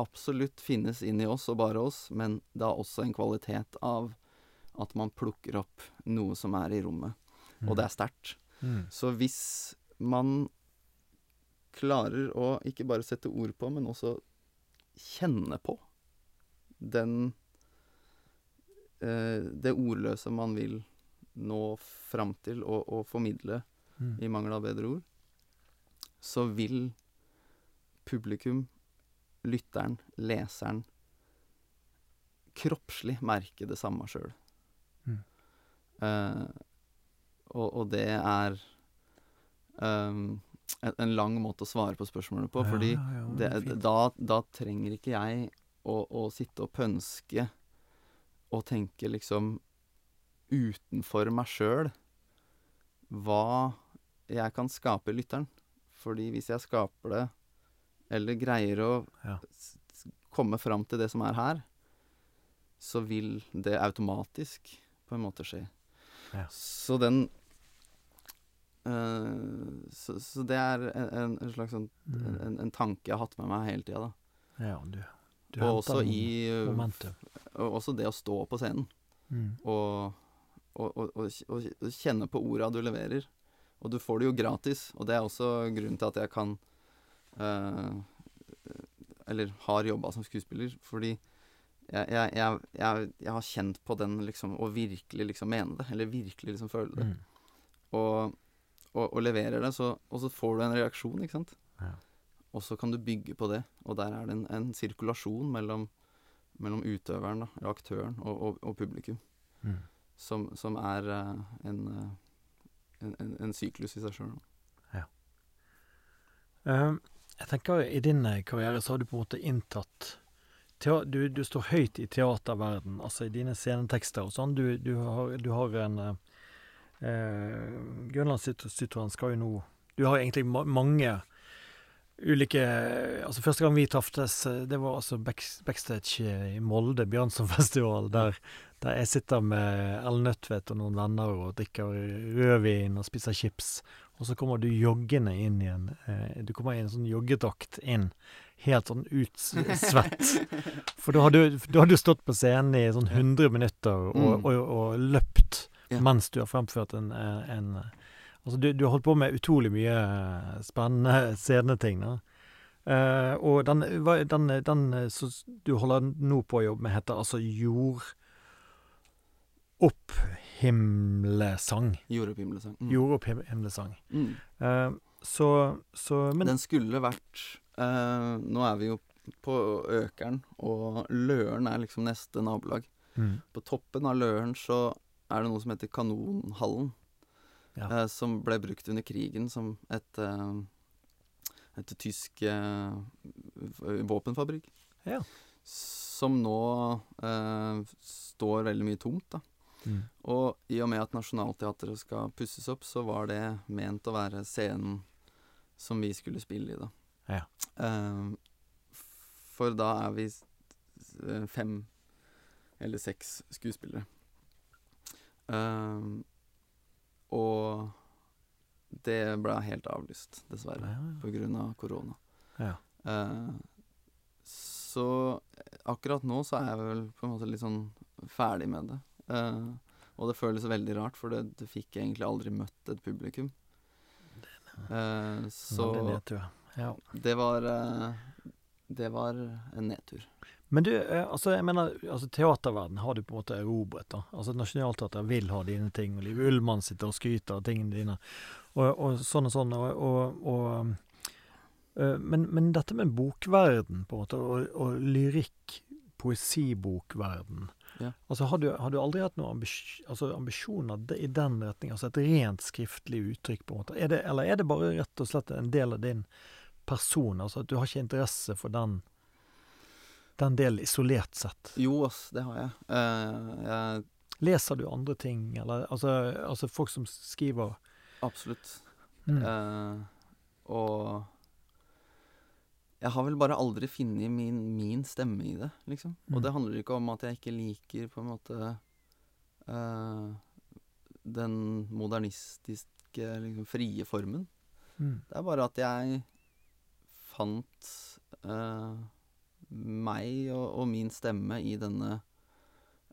absolutt finnes inni oss og bare oss, men det har også en kvalitet av at man plukker opp noe som er i rommet. Mm. Og det er sterkt. Mm. Så hvis man klarer å ikke bare sette ord på, men også kjenne på den eh, Det ordløse man vil nå fram til og, og formidle,
Mm.
i mangel av bedre ord, så vil publikum, lytteren, leseren kroppslig merke det samme sjøl. Eh, og, og det er um, en, en lang måte å svare på spørsmålet på, fordi
ja, ja,
det, da, da trenger ikke jeg å, å sitte og pønske og tenke liksom utenfor meg sjøl hva jeg kan skape i lytteren. Fordi hvis jeg skaper det, eller greier å
Ja.
komme fram til det som er her, så vil det automatisk på en måte skje.
Ja.
Så den uh, så, så det er en, en, slags sånn
Mm.
en, en tanke jeg har hatt med meg hele tida. da.
Ja, du, du
Og også i uh, og Også det å stå på scenen
Mm.
og, og, og, og, og og kjenne på orda du leverer. Og du får det jo gratis, og det er også grunnen til at jeg kan uh, Eller har jobba som skuespiller, fordi jeg, jeg, jeg, jeg, har kjent på den liksom Å virkelig liksom mene det, eller virkelig liksom føle det.
Mm.
Og, og, og leverer det, så, og så får du en reaksjon, ikke sant.
Ja.
Og så kan du bygge på det, og der er det en, en sirkulasjon mellom, mellom utøveren, da, aktøren, og, og, og publikum,
Mm.
som, som er eh, en, en, en, en syklus i seg sjøl.
Um, jeg tenker I din karriere så har du på en måte inntatt du, du står høyt i teaterverden, altså i dine scenetekster og sånn. Du, du, har, du har en eh, eh, Grønlandssytteren skal jo nå Du har egentlig ma mange ulike Altså Første gang vi traftes, eh, det var altså back, backstage i Molde, Bjørnsonfestival, der, der jeg sitter med Ellen Nødtvedt og noen venner og drikker rødvin og spiser chips. Og så kommer du joggende inn i en eh, Du kommer i en sånn joggedrakt inn, helt sånn utsvett. For da har du, da har du stått på scenen i sånn 100 minutter og,
Mm.
og, og løpt
Ja.
mens du har fremført en, eh, en Altså, du, du har holdt på med utrolig mye eh, spennende sceneting, da. Uh, og den, den, den eh, du holder nå på å jobbe med, heter altså Jord... Opphimlesang.
Jordopphimlesang. Mm.
Jordopphimlesang.
Mm.
Uh, så, så Men
Den skulle vært eh, Nå er vi jo på Økeren, og Løren er liksom neste nabolag.
mm,
På toppen av Løren så er det noe som heter Kanonhallen.
Ja.
Uh, som ble brukt under krigen som et, uh, et tysk våpenfabrikk.
Ja.
Som nå står veldig mye tomt, da.
mm,
Og i og med at Nationaltheatret skal pusses opp, så var det ment å være scenen som vi skulle spille i, da.
Ja.
Eh, for da er vi eh, fem eller seks skuespillere. Eh, og det ble helt avlyst, dessverre,
ja,
på grunn av korona.
ja.
Eh, så akkurat nå så er jeg vel på en måte litt sånn ferdig med det. Eh, og det føles veldig rart, for det, det fikk egentlig aldri møtt et publikum. Eh, så.
Ja.
det var eh, Det var en nedtur.
Men du, eh, altså jeg mener, altså teaterverden har du på en måte erobret, da. Altså Nationaltheatret vil ha dine ting, og Liv Ullmann sitter og skryter av tingene dine, og, og sånn og sånn, og, og, og eh, men, men dette med bokverden, på en måte, og, og lyrikk, poesibokverden
Ja.
Altså har du, har du aldri hatt noen ambis altså, ambisjoner i den retning? Altså et rent skriftlig uttrykk, på en måte? Er det, eller er det bare rett og slett en del av din person? Altså at du har ikke interesse for den den delen isolert sett.
Jo, ass, det har jeg. Uh, jeg
Leser du andre ting, eller altså, altså folk som skriver
absolutt.
mm.
Uh, og jeg har vel bare aldri funnet min, min stemme i det, liksom.
Mm.
Og det handler ikke om at jeg ikke liker på en måte uh, den modernistiske, liksom, frie formen.
Mm.
Det er bare at jeg fant eh, meg og, og min stemme i denne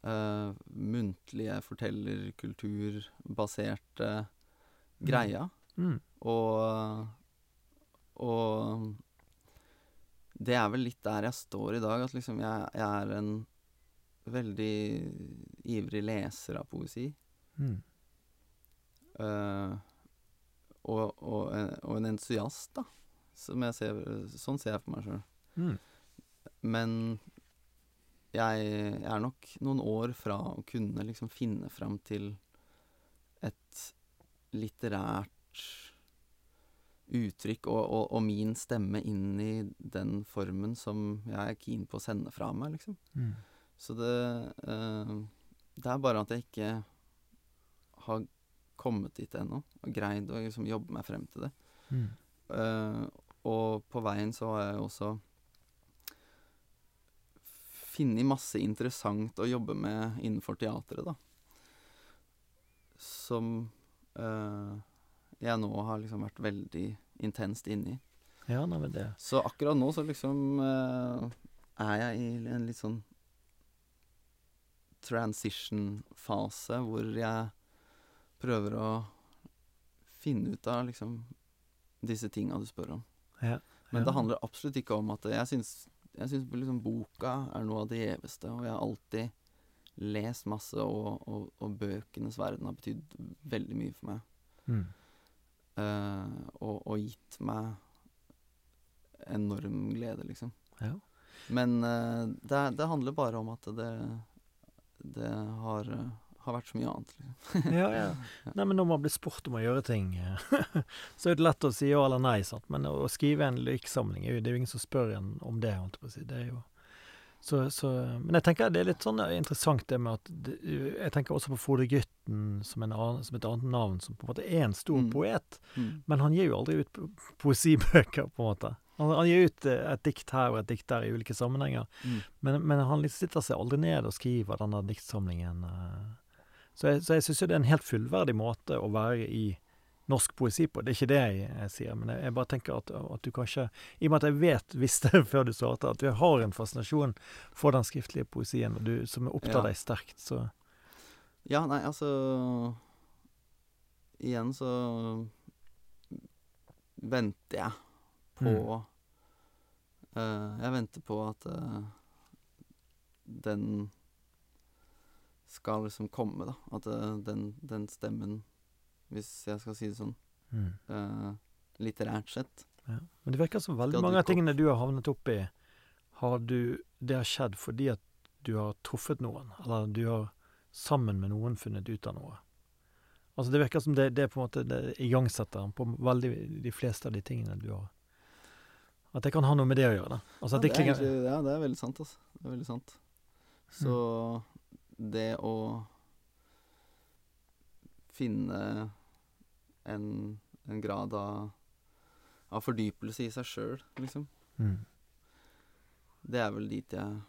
eh, muntlige fortellerkulturbaserte greia.
Mm.
Og, og det er vel litt der jeg står i dag, at liksom jeg, jeg er en veldig ivrig leser av poesi.
Mm.
Uh, og, og, en- og en entusiast, da. Som jeg ser, sånn ser jeg på meg sjøl.
Mm.
Men jeg, jeg er nok noen år fra å kunne liksom finne fram til et litterært uttrykk og, og, og min stemme inn i den formen som jeg er keen på å sende fra meg, liksom.
Mm.
Så det eh, Det er bare at jeg ikke har kommet dit ennå, og greid å liksom jobbe meg frem til det.
Mm.
Eh, og på veien så har jeg også funnet masse interessant å jobbe med innenfor teatret, da. Som øh, jeg nå har liksom vært veldig intenst inne i.
Ja, nei, men det
Så akkurat nå så liksom øh, er jeg i en litt sånn transition-fase hvor jeg prøver å finne ut av liksom disse tinga du spør om.
Ja.
Men det handler absolutt ikke om at jeg syns, jeg syns liksom boka er noe av det gjeveste, og jeg har alltid lest masse, og, og, og bøkenes verden har betydd veldig mye for meg.
Mm.
Uh, og, og gitt meg enorm glede, liksom.
Ja.
Men uh, det, det handler bare om at det, det har, eh, har vært så mye annet. Liksom.
ja, ja. Nei, men når man blir spurt om å gjøre ting, så er det lett å si ja eller nei, sant. Men å skrive en lyrikksamling, det er jo ingen som spør en om det. Det er jo så, så, men jeg tenker det er litt sånn interessant det med at det, Jeg tenker også på Frode Grytten som, annen, som et annet navn, som på en måte er en stor
Mm.
poet.
Mm.
Men han gir jo aldri ut poesibøker, på en måte. Han, han gir ut eh, et dikt her og et dikt der i ulike sammenhenger.
Mm.
Men, men han liksom sitter seg aldri ned og skriver denne diktsamlingen. eh. Så jeg, så jeg syns jo det er en helt fullverdig måte å være i norsk poesi på. Det er ikke det jeg, jeg sier, men jeg, jeg bare tenker at, at du kanskje I og med at jeg vet, visste før du svarte, at du har en fascinasjon for den skriftlige poesien, og du, som opptar
Ja.
deg sterkt, så
Ja, nei, altså Igjen så venter jeg på eh, Jeg venter på at uh, den skal liksom komme, da. At eh, den, den stemmen, hvis jeg skal si det sånn,
mm.
uh, litterært sett
ja. Men det virker som veldig mange av tingene du har havnet opp i, har du Det har skjedd fordi at du har truffet noen, eller du har sammen med noen funnet ut av noe. Altså Det virker som det, det er på en måte det igangsetteren på veldig de fleste av de tingene du har At det kan ha noe med det å gjøre. da Altså
ja, det
det
er egentlig, ja, det er veldig sant, altså. Det er veldig sant. Så det å finne en, en grad av, av fordypelse i seg sjøl, liksom,
mm.
det er vel dit jeg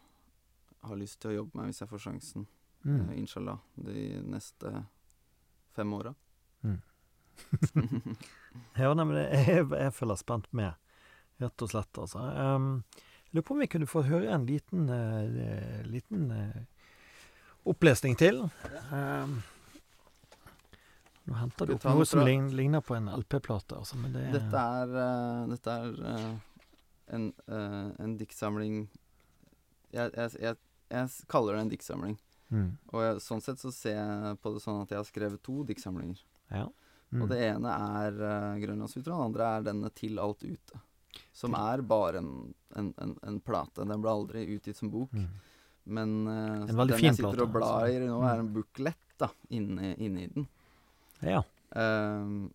har lyst til å jobbe meg hvis jeg får sjansen.
Mm.
eh, inshallah. De neste fem åra.
Ja, nei, men jeg, jeg følger spent med, rett og slett. altså. Um, jeg lurer på om vi kunne få høre en liten, uh, liten eh, opplesning til. Um, nå henter du opp noe som ligner på en LP-plate, altså, det
Dette er, uh, dette er uh, en, uh, en diktsamling jeg, jeg, jeg, jeg kaller det en diktsamling.
mm,
Og jeg, sånn sett så ser jeg på det sånn at jeg har skrevet to diktsamlinger.
Ja. Mm.
Og det ene er uh, 'Grønlandssutra', og det andre er denne 'Til alt ute'. Som
Til-
er bare en, en, en, en plate. Den ble aldri utgitt som bok.
Mm.
Men
uh,
den jeg sitter
plate,
og blar
altså.
i nå, er en booklet da, inni, inni den.
ja.
Uh,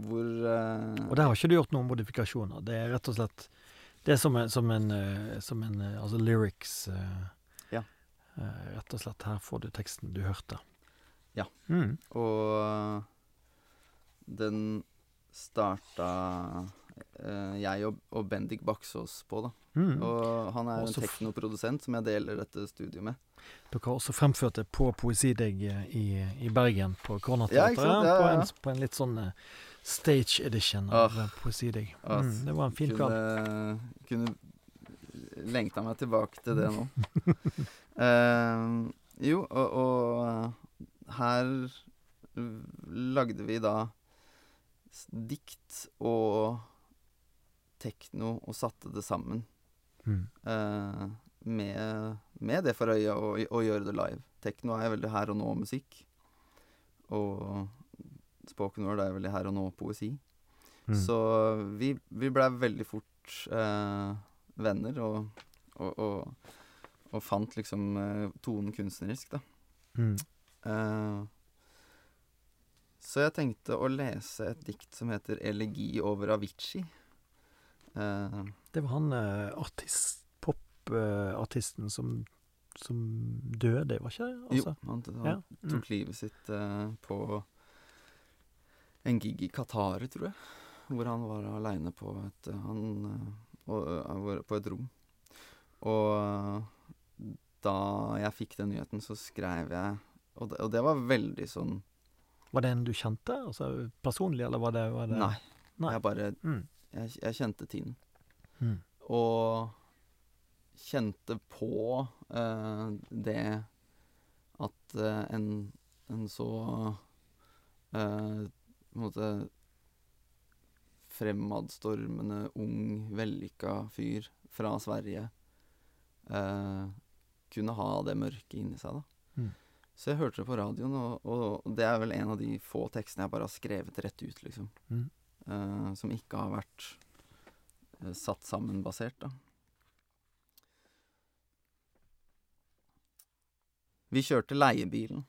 hvor uh,
Og der har ikke du gjort noen modifikasjoner. Det er rett og slett Det er som en, som en, eh, som en Altså lyrics
Ja.
Rett og slett. Her får du teksten du hørte.
Ja.
Mm.
Og den starta jeg og, og Bendik Baksås på, da.
Mm.
Og han er
Også
en teknoprodusent som jeg deler dette studiet med.
Dere har også fremført det på Poesidigg eh, i, i Bergen, på
sant? Ja,
på,
ja,
en,
ja.
på en litt sånn eh, stage edition av
ah,
eh, Poesidigg.
Åh,
Mm, det var en fin kveld.
kunne, kunne lengta meg tilbake til det nå. uh, jo, og, og her lagde vi da dikt og tekno og satte det sammen.
Mm.
eh, med, med det for øye å, å gjøre det live. Tekno er veldig her og nå-musikk. Og spoken word er veldig her og nå-poesi.
Mm.
Så vi, vi blei veldig fort eh, venner, og, og, og, og fant liksom eh, tonen kunstnerisk, da.
Mm.
Eh, så jeg tenkte å lese et dikt som heter 'Elegi over Avicii'. Eh,
Det var han eh, artist, popartisten som, som døde, var ikke det?
jo,
Altså,
han, han
ja. Mm.
tok livet sitt eh, på en gig i Qatar, tror jeg. Hvor han var aleine på et han, på et rom. Og da jeg fikk den nyheten, så skrev jeg Og det, og det var veldig sånn
Var det en du kjente? Altså personlig, eller var det, var det
Nei.
Nei.
Jeg bare
Mm.
Jeg, jeg kjente tiden.
Mm.
Og kjente på uh, det at uh, en, en så eh, på en måte fremadstormende, ung, vellykka fyr fra Sverige kunne ha det mørket inni seg, da.
Mm.
Så jeg hørte det på radioen, og, og det er vel en av de få tekstene jeg bare har skrevet rett ut, liksom.
Mm.
Eh, som ikke har vært eh, satt sammen basert, da. Vi kjørte leiebilen.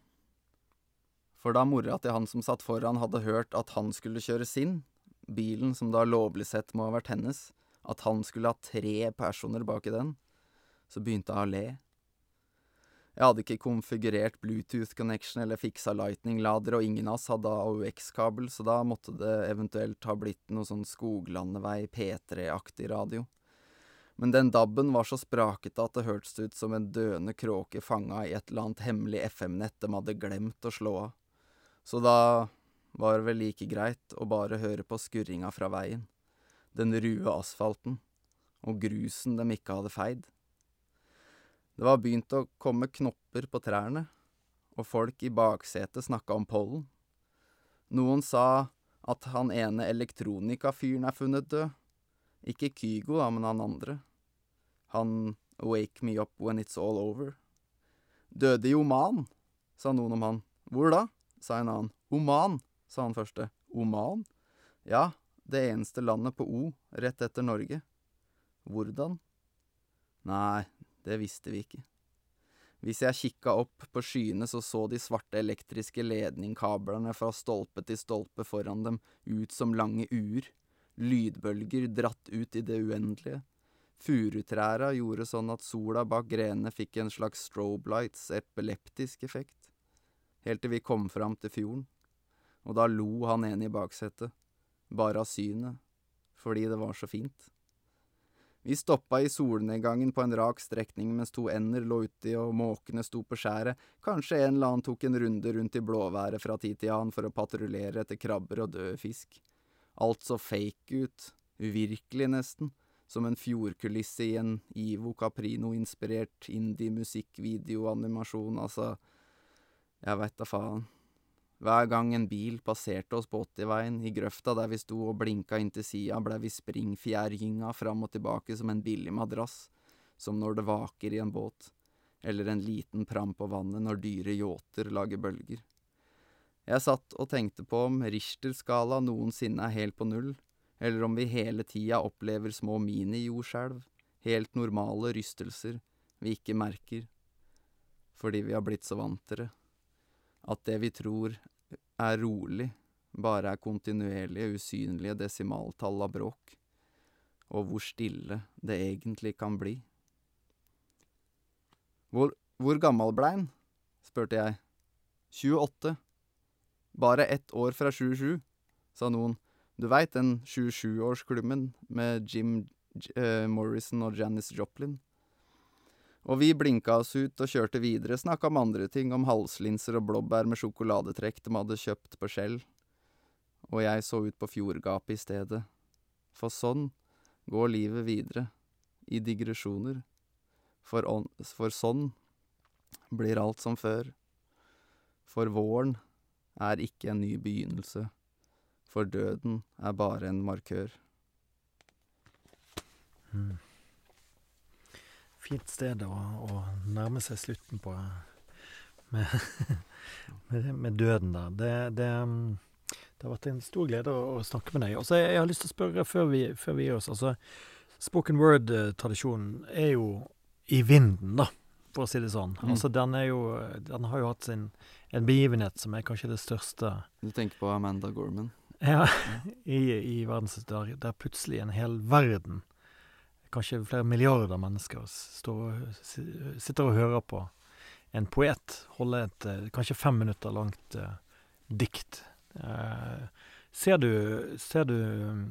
For da mora til han som satt foran, hadde hørt at han skulle kjøre sin, bilen som da lovlig sett må ha vært hennes, at han skulle ha tre personer bak i den, så begynte hun å le. Jeg hadde ikke konfigurert Bluetooth connection eller fiksa lightning-lader, og ingen av oss hadde AUX-kabel, så da måtte det eventuelt ha blitt noe sånn Skoglandevei P3-aktig radio. Men den DAB-en var så sprakete at det hørtes ut som en døende kråke fanga i et eller annet hemmelig FM-nett de hadde glemt å slå av. Så da var det vel like greit å bare høre på skurringa fra veien, den rue asfalten, og grusen de ikke hadde feid. Det var begynt å komme knopper på trærne, og folk i baksetet snakka om pollen. Noen sa at han ene elektronikafyren er funnet død. Ikke Kygo, da, men han andre. Han Wake Me Up When It's All Over. Døde i Oman, sa noen om han. Hvor da? sa en annen. Oman, sa han første. Oman? Ja, det eneste landet på O, rett etter Norge. Hvordan? Nei, det visste vi ikke. Hvis jeg kikka opp på skyene, så så de svarte elektriske ledningkablene fra stolpe til stolpe foran dem ut som lange uer, lydbølger dratt ut i det uendelige. Furutræra gjorde sånn at sola bak grenene fikk en slags strobe lights epileptisk effekt, helt til vi kom fram til fjorden, og da lo han ene i baksetet, bare av synet, fordi det var så fint. Vi stoppa i solnedgangen på en rak strekning mens to ender lå uti og måkene sto på skjæret, kanskje en eller annen tok en runde rundt i blåværet fra tid til annen for å patruljere etter krabber og døde fisk. Alt så fake ut, uvirkelig nesten, som en fjordkulisse i en Ivo Caprino-inspirert indie-musikkvideoanimasjon, altså, jeg veit da faen. Hver gang en bil passerte oss på 80-veien, i grøfta der vi sto og blinka inn til sida, blei vi springfjærgynga fram og tilbake som en billig madrass, som når det vaker i en båt, eller en liten pram på vannet når dyre yachter lager bølger. Jeg satt og tenkte på om Richter-skala noensinne er helt på null, eller om vi hele tida opplever små mini-jordskjelv, helt normale rystelser vi ikke merker, fordi vi har blitt så vant til det. At det vi tror er rolig, bare er kontinuerlige, usynlige desimaltall av bråk, og hvor stille det egentlig kan bli. Hvor, hvor gammel ble han? spurte jeg. 28. Bare ett år fra 27, sa noen. Du veit den 27-årsklubben med Jim J uh, Morrison og Janis Joplin? Og vi blinka oss ut og kjørte videre, snakka om andre ting, om halslinser og blåbær med sjokoladetrekk de hadde kjøpt på Skjell. Og jeg så ut på fjordgapet i stedet. For sånn går livet videre, i digresjoner. For, on, for sånn blir alt som før. For våren er ikke en ny begynnelse, for døden er bare en markør.
Mm. Fint sted å, å, nærme seg slutten på med, med, med døden der. Det, det, mm, det, har vært en stor glede å, å snakke med deg. Og så jeg, jeg har lyst til å spørre før vi, før vi gir oss. altså Spoken word-tradisjonen er jo i vinden, da, for å si det sånn.
Mm.
Altså Den er jo Den har jo hatt sin en begivenhet som er kanskje det største
Du tenker på Amanda Gorman?
ja, i, i verdenshistorien, der plutselig en hel verden, kanskje flere milliarder mennesker, står, sitter og hører på en poet holde et eh, kanskje fem minutter langt uh, dikt. Uh, ser du Ser du mm,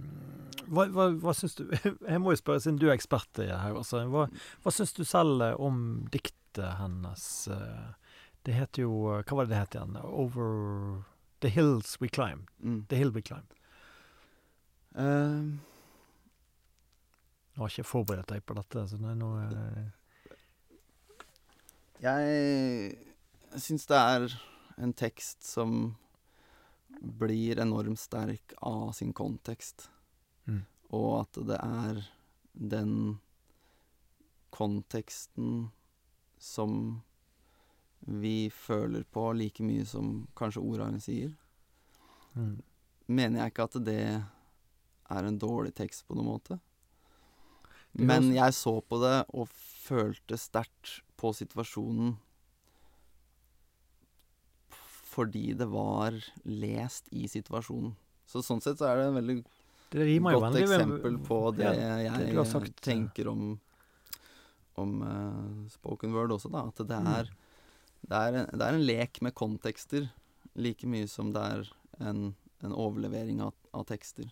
Hva, hva, hva syns du Jeg må jo spørre, siden du er ekspert her, altså, hva, hva syns du selv om diktet hennes? det heter jo Hva var det det het igjen? Over The Hills We Climb.
Mm.
The Hill We Climb.
Eh,
Jeg har ikke forberedt deg på dette, så det er noe eh,
jeg syns det er en tekst som blir enormt sterk av sin kontekst.
Mm.
Og at det er den konteksten som vi føler på like mye som kanskje ordene sier.
mm.
Mener jeg ikke at det er en dårlig tekst på noen måte. Men jeg så på det og følte sterkt på situasjonen fordi det var lest i situasjonen. Så sånn sett så er det en veldig godt eksempel på det
Ja,
jeg tenker om om uh, spoken word også, da. At det
Mm.
er, det, er en, det er en lek med kontekster like mye som det er en, en overlevering av, av tekster.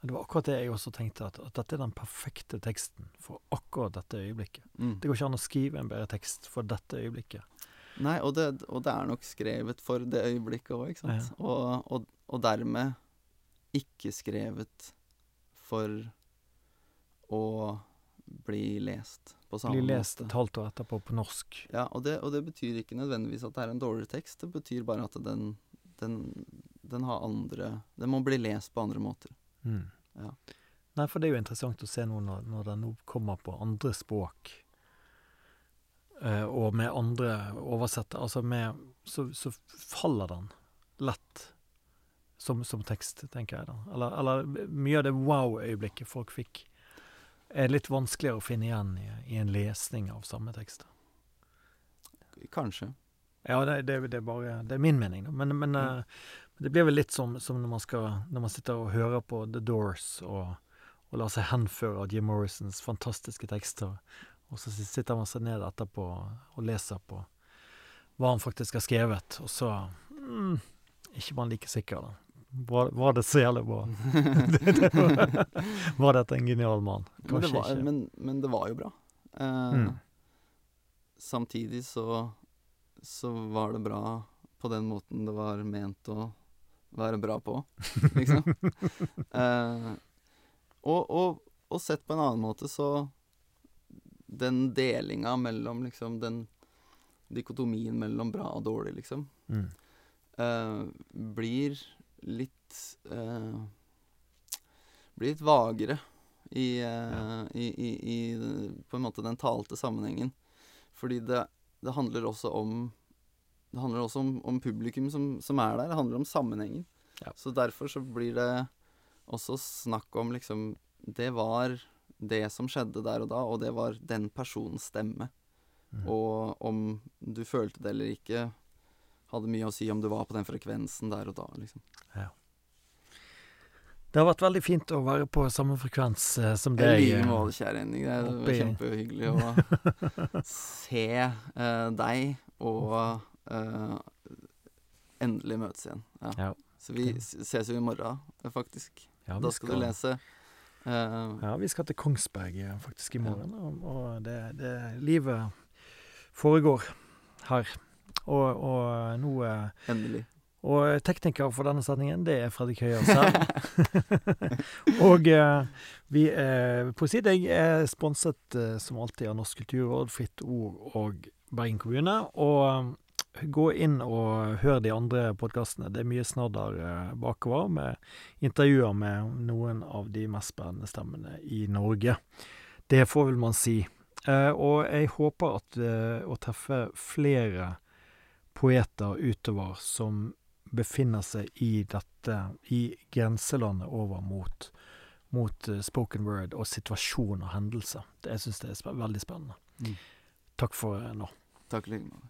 Det var akkurat det jeg også tenkte, at, at dette er den perfekte teksten for akkurat dette øyeblikket.
Mm.
Det går ikke an å skrive en bedre tekst for dette øyeblikket.
Nei, og det, og det er nok skrevet for det øyeblikket òg, ikke sant.
Ja.
Og, og, og dermed ikke skrevet for å bli lest på samme
Blir lest
måte.
et halvt år etterpå på norsk.
Ja, og det, og det betyr ikke nødvendigvis at det er en dårligere tekst. Det betyr bare at den, den, den har andre Den må bli lest på andre måter.
Mm.
Ja.
Nei, for det er jo interessant å se nå når, når den nå kommer på andre språk, eh, og med andre oversettere, altså med så, så faller den lett som, som tekst, tenker jeg da. Eller, eller mye av det wow-øyeblikket folk fikk, er litt vanskeligere å finne igjen i, i en lesning av samme tekst.
Kanskje.
Ja, det, det, det er bare Det er min mening, da. Men, men
Mm.
Det blir vel litt som, som når man skal Når man sitter og hører på The Doors og, og lar seg henføre av Jim Morrisons fantastiske tekster, og så sitter man seg ned etterpå og leser på hva han faktisk har skrevet, og så mm, Ikke man like sikker, da. Var, var det så jævlig bra? Det var, var dette en genial mann?
Men
Kanskje
var,
ikke.
men, men det var jo bra. Eh,
Mm.
Samtidig så så var det bra på den måten det var ment å være bra på, liksom. Eh, og, og, og sett på en annen måte, så Den delinga mellom liksom den dikotomien mellom bra og dårlig, liksom,
Mm.
eh, blir litt eh, Blir litt vagere i, eh, i, i, i på en måte den talte sammenhengen. Fordi det, det handler også om Det handler også om, om publikum som, som er der. Det handler om sammenhengen.
Ja.
Så derfor så blir det også snakk om liksom Det var det som skjedde der og da, og det var den personens stemme.
Mm.
Og om du følte det eller ikke, hadde mye å si om du var på den frekvensen der og da, liksom.
Det har vært veldig fint å være på samme frekvens eh, som
I
deg.
like
eh,
måte, kjære Henning. Det er kjempehyggelig å se eh, deg og endelig møtes igjen. Ja.
Ja.
Så vi ses jo i morgen, eh, faktisk.
Ja,
da skal, du lese. Uh,
Ja, vi skal til Kongsberg eh, faktisk i morgen, og, og det, det Livet foregår her. Og, og nå eh,
endelig.
Og tekniker for denne sendingen, det er Fredrik Høyer selv. og eh, vi er på side jeg er sponset eh, som alltid av Norsk kulturråd, Fritt Ord og Bergen kommune. Og eh, gå inn og hør de andre podkastene. Det er mye snadder eh, bakover, med intervjuer med noen av de mest spennende stemmene i Norge. Det får vel man si. Eh, og jeg håper at eh, å treffe flere poeter utover som befinner seg i dette, i grenselandet over mot, mot spoken word og situasjon og hendelser. Det, jeg syns det er sp veldig spennende.
Mm.
Takk for nå.
Takk like.